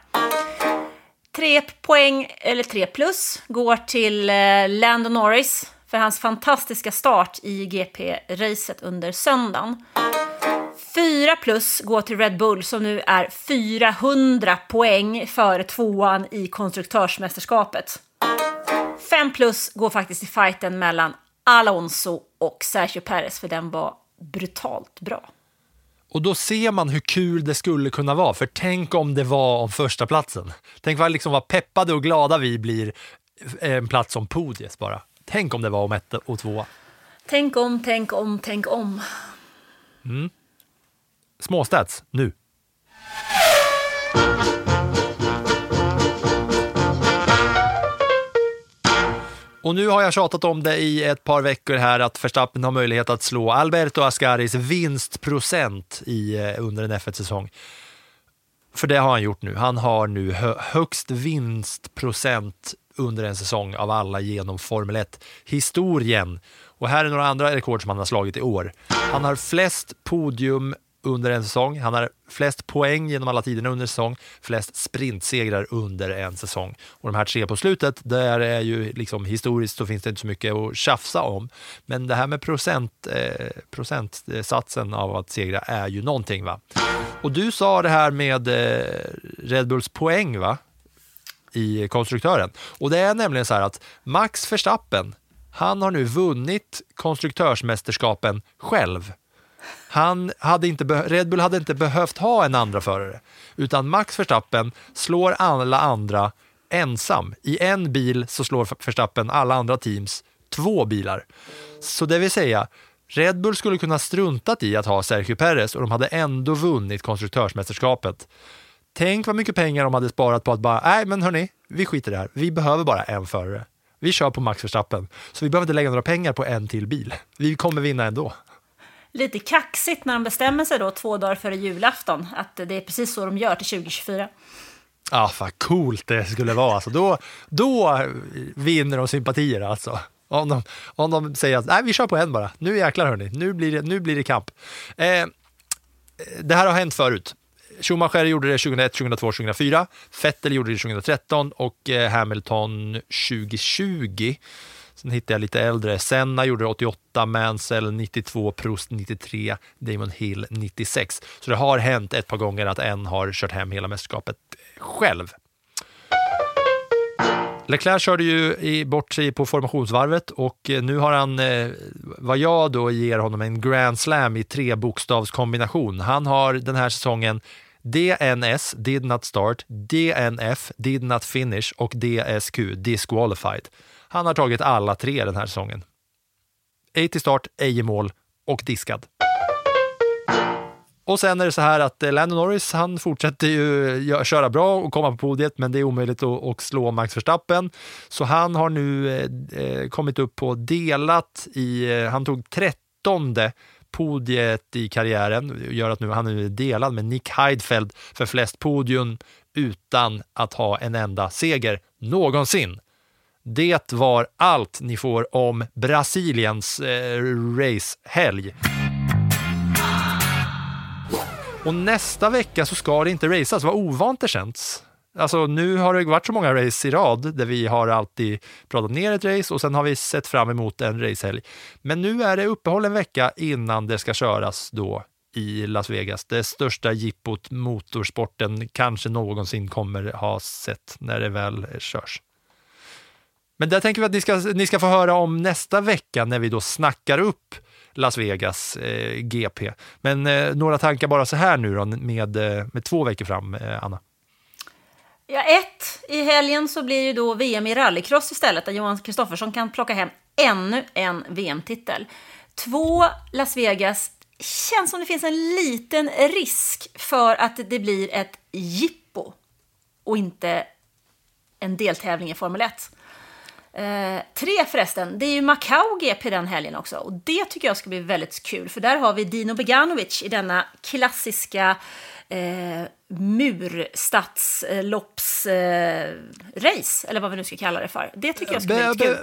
Tre poäng, eller tre plus, går till eh, Lando Norris. för hans fantastiska start i GP-racet under söndagen. 4 plus går till Red Bull som nu är 400 poäng före tvåan i konstruktörsmästerskapet. 5 plus går faktiskt i fighten mellan Alonso och Sergio Perez för den var brutalt bra. Och då ser man hur kul det skulle kunna vara, för tänk om det var om första platsen. Tänk vad, liksom vad peppade och glada vi blir en plats som podiet bara. Tänk om det var om ett och två. Tänk om, tänk om, tänk om. Mm. Småstats, nu. Och nu har jag tjatat om det i ett par veckor här att Verstappen har möjlighet att slå Alberto Ascaris vinstprocent i, eh, under en F1-säsong. För det har han gjort nu. Han har nu hö högst vinstprocent under en säsong av alla genom Formel 1-historien. Och här är några andra rekord som han har slagit i år. Han har flest podium under en säsong. Han har flest poäng genom alla tiderna under en säsong, flest sprintsegrar under en säsong. Och de här tre på slutet, där är ju liksom historiskt så finns det inte så mycket att tjafsa om. Men det här med procent, eh, procentsatsen av att segra är ju någonting. va. Och du sa det här med eh, Red Bulls poäng va? i konstruktören. Och det är nämligen så här att Max Verstappen, han har nu vunnit konstruktörsmästerskapen själv. Han hade inte Red Bull hade inte behövt ha en andra förare, utan Max Verstappen slår alla andra ensam. I en bil så slår Verstappen alla andra teams två bilar. Så det vill säga, Red Bull skulle kunna struntat i att ha Sergio Perez och de hade ändå vunnit konstruktörsmästerskapet. Tänk vad mycket pengar de hade sparat på att bara, nej men hörni, vi skiter i det här. Vi behöver bara en förare. Vi kör på Max Verstappen, så vi behöver inte lägga några pengar på en till bil. Vi kommer vinna ändå lite kaxigt när de bestämmer sig då två dagar före julafton att det är precis så de gör till 2024. Ja, ah, vad coolt det skulle vara. Alltså, då, då vinner de sympatier alltså. Om de, om de säger att nej, vi kör på en bara. Nu jäklar hörni, nu blir det, nu blir det kamp. Eh, det här har hänt förut. Schumacher gjorde det 2001, 2002, 2004. Vettel gjorde det 2013 och eh, Hamilton 2020. Sen hittade jag lite äldre. Senna gjorde 88, Mansell 92, Prost 93, Damon Hill 96. Så det har hänt ett par gånger att en har kört hem hela mästerskapet själv. Leclerc körde ju bort sig på formationsvarvet och eh, nu har han, eh, vad jag då ger honom, en grand slam i trebokstavskombination. Han har den här säsongen DNS, did not start, DNF, did not finish och DSQ, disqualified. Han har tagit alla tre den här säsongen. Ej till start, ej i mål och diskad. Och sen är det så här att eh, Lando Norris, han fortsätter ju köra bra och komma på podiet, men det är omöjligt att, slå Max Verstappen. Så han har nu eh, eh kommit upp på delat i, eh, han tog trettonde podiet i karriären, gör att nu han är delad med Nick Heidfeld för flest podium utan att ha en enda seger någonsin. Det var allt ni får om Brasiliens eh, racehelg. Och nästa vecka så ska det inte racas. Vad ovant det känns. Alltså nu har det varit så många race i rad där vi har alltid pratat ner ett race och sen har vi sett fram emot en racehelg. Men nu är det uppehåll en vecka innan det ska köras då i Las Vegas. Det största jippot motorsporten kanske någonsin kommer ha sett när det väl körs. Men det tänker vi att ni ska, ni ska få höra om nästa vecka när vi då snackar upp Las Vegas eh, GP. Men eh, några tankar bara så här nu då med, eh, med två veckor fram, eh, Anna? Ja, ett, i helgen så blir ju då VM i rallycross istället, där Johan Kristoffersson kan plocka hem ännu en VM-titel. Två, Las Vegas. Känns som det finns en liten risk för att det blir ett jippo och inte en deltävling i Formel 1. Eh, tre förresten, det är ju Macau GP den helgen också och det tycker jag ska bli väldigt kul för där har vi Dino Beganovic i denna klassiska eh, murstadsloppsrace, eh, eller vad vi nu ska kalla det för. Det tycker jag ska bli lite kul.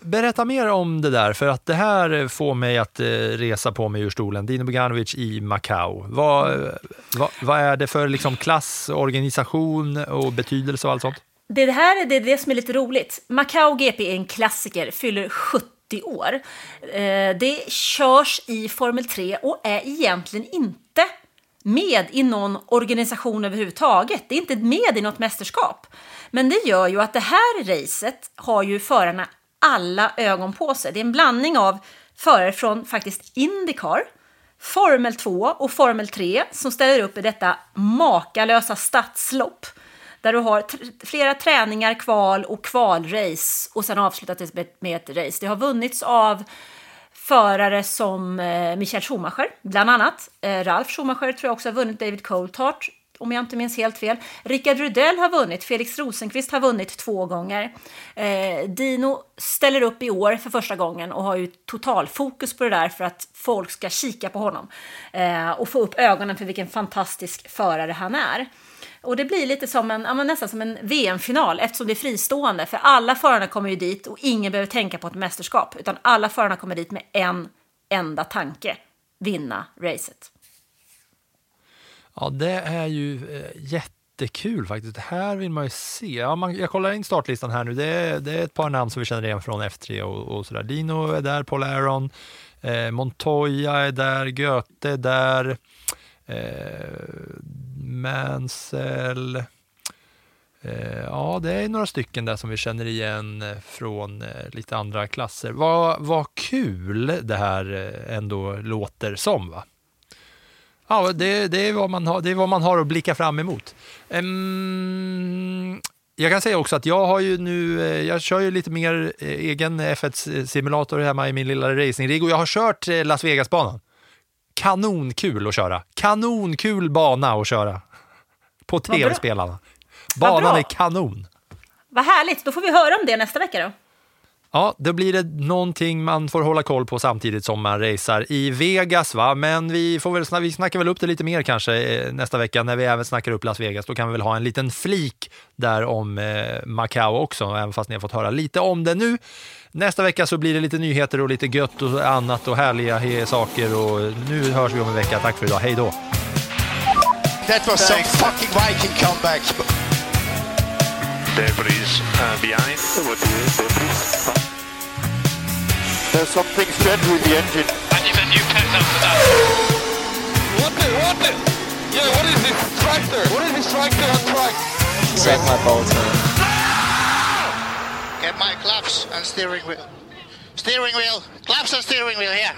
Berätta mer om det där, för att det här får mig att eh, resa på mig ur stolen. Dino Beganovic i Macau. Vad, mm. vad, vad är det för liksom klass, organisation och betydelse och allt sånt? Det här det är det som är lite roligt. Macau GP är en klassiker, fyller 70 år. Eh, det körs i Formel 3 och är egentligen inte med i någon organisation överhuvudtaget. Det är inte med i något mästerskap. Men det gör ju att det här racet har ju förarna alla ögon på sig. Det är en blandning av förare från faktiskt Indycar, Formel 2 och Formel 3 som ställer upp i detta makalösa stadslopp där du har flera träningar, kval och kvalrace och sen avslutat det med ett race. Det har vunnits av förare som eh, Michael Schumacher, bland annat. Eh, Ralf Schumacher tror jag också har vunnit, David Coulthard, om jag inte minns helt fel. Rickard Rudell har vunnit, Felix Rosenqvist har vunnit två gånger. Eh, Dino ställer upp i år för första gången och har ju totalfokus på det där för att folk ska kika på honom eh, och få upp ögonen för vilken fantastisk förare han är. Och det blir lite som en, ja, nästan som en VM-final eftersom det är fristående. För alla förarna kommer ju dit och ingen behöver tänka på ett mästerskap. Utan alla förarna kommer dit med en enda tanke. Vinna racet. Ja, det är ju eh, jättekul faktiskt. Det här vill man ju se. Ja, man, jag kollar in startlistan här nu. Det är, det är ett par namn som vi känner igen från F3 och, och sådär. Dino är där, Paul Aron, eh, Montoya är där, Göte är där. Eh, Mansell. Eh, ja, det är några stycken där som vi känner igen eh, från eh, lite andra klasser. Vad, vad kul det här eh, ändå låter som va? Ja, det, det, är vad man har, det är vad man har att blicka fram emot. Um, jag kan säga också att jag har ju nu, eh, jag kör ju lite mer egen F1-simulator hemma i min lilla racingrigg och jag har kört Las Vegas-banan. Kanonkul att köra. Kanonkul bana att köra. På tv-spelarna. Banan är kanon. Vad härligt, då får vi höra om det nästa vecka då. Ja, då blir det någonting man får hålla koll på samtidigt som man racear i Vegas. Va? Men vi, får väl, vi snackar väl upp det lite mer kanske eh, nästa vecka när vi även snackar upp Las Vegas. Då kan vi väl ha en liten flik där om eh, Macao också, även fast ni har fått höra lite om det nu. Nästa vecka så blir det lite nyheter och lite gött och annat och härliga saker. Och nu hörs vi om en vecka. Tack för idag. Hej då! That was some fucking Viking comeback. Debris uh, behind. There's something strange with the engine. And a new pet after that. What the, what the? Yeah, what is this tractor? What is this tractor on track? Set my bolt on. Get my claps and steering wheel. Steering wheel. Claps and steering wheel here.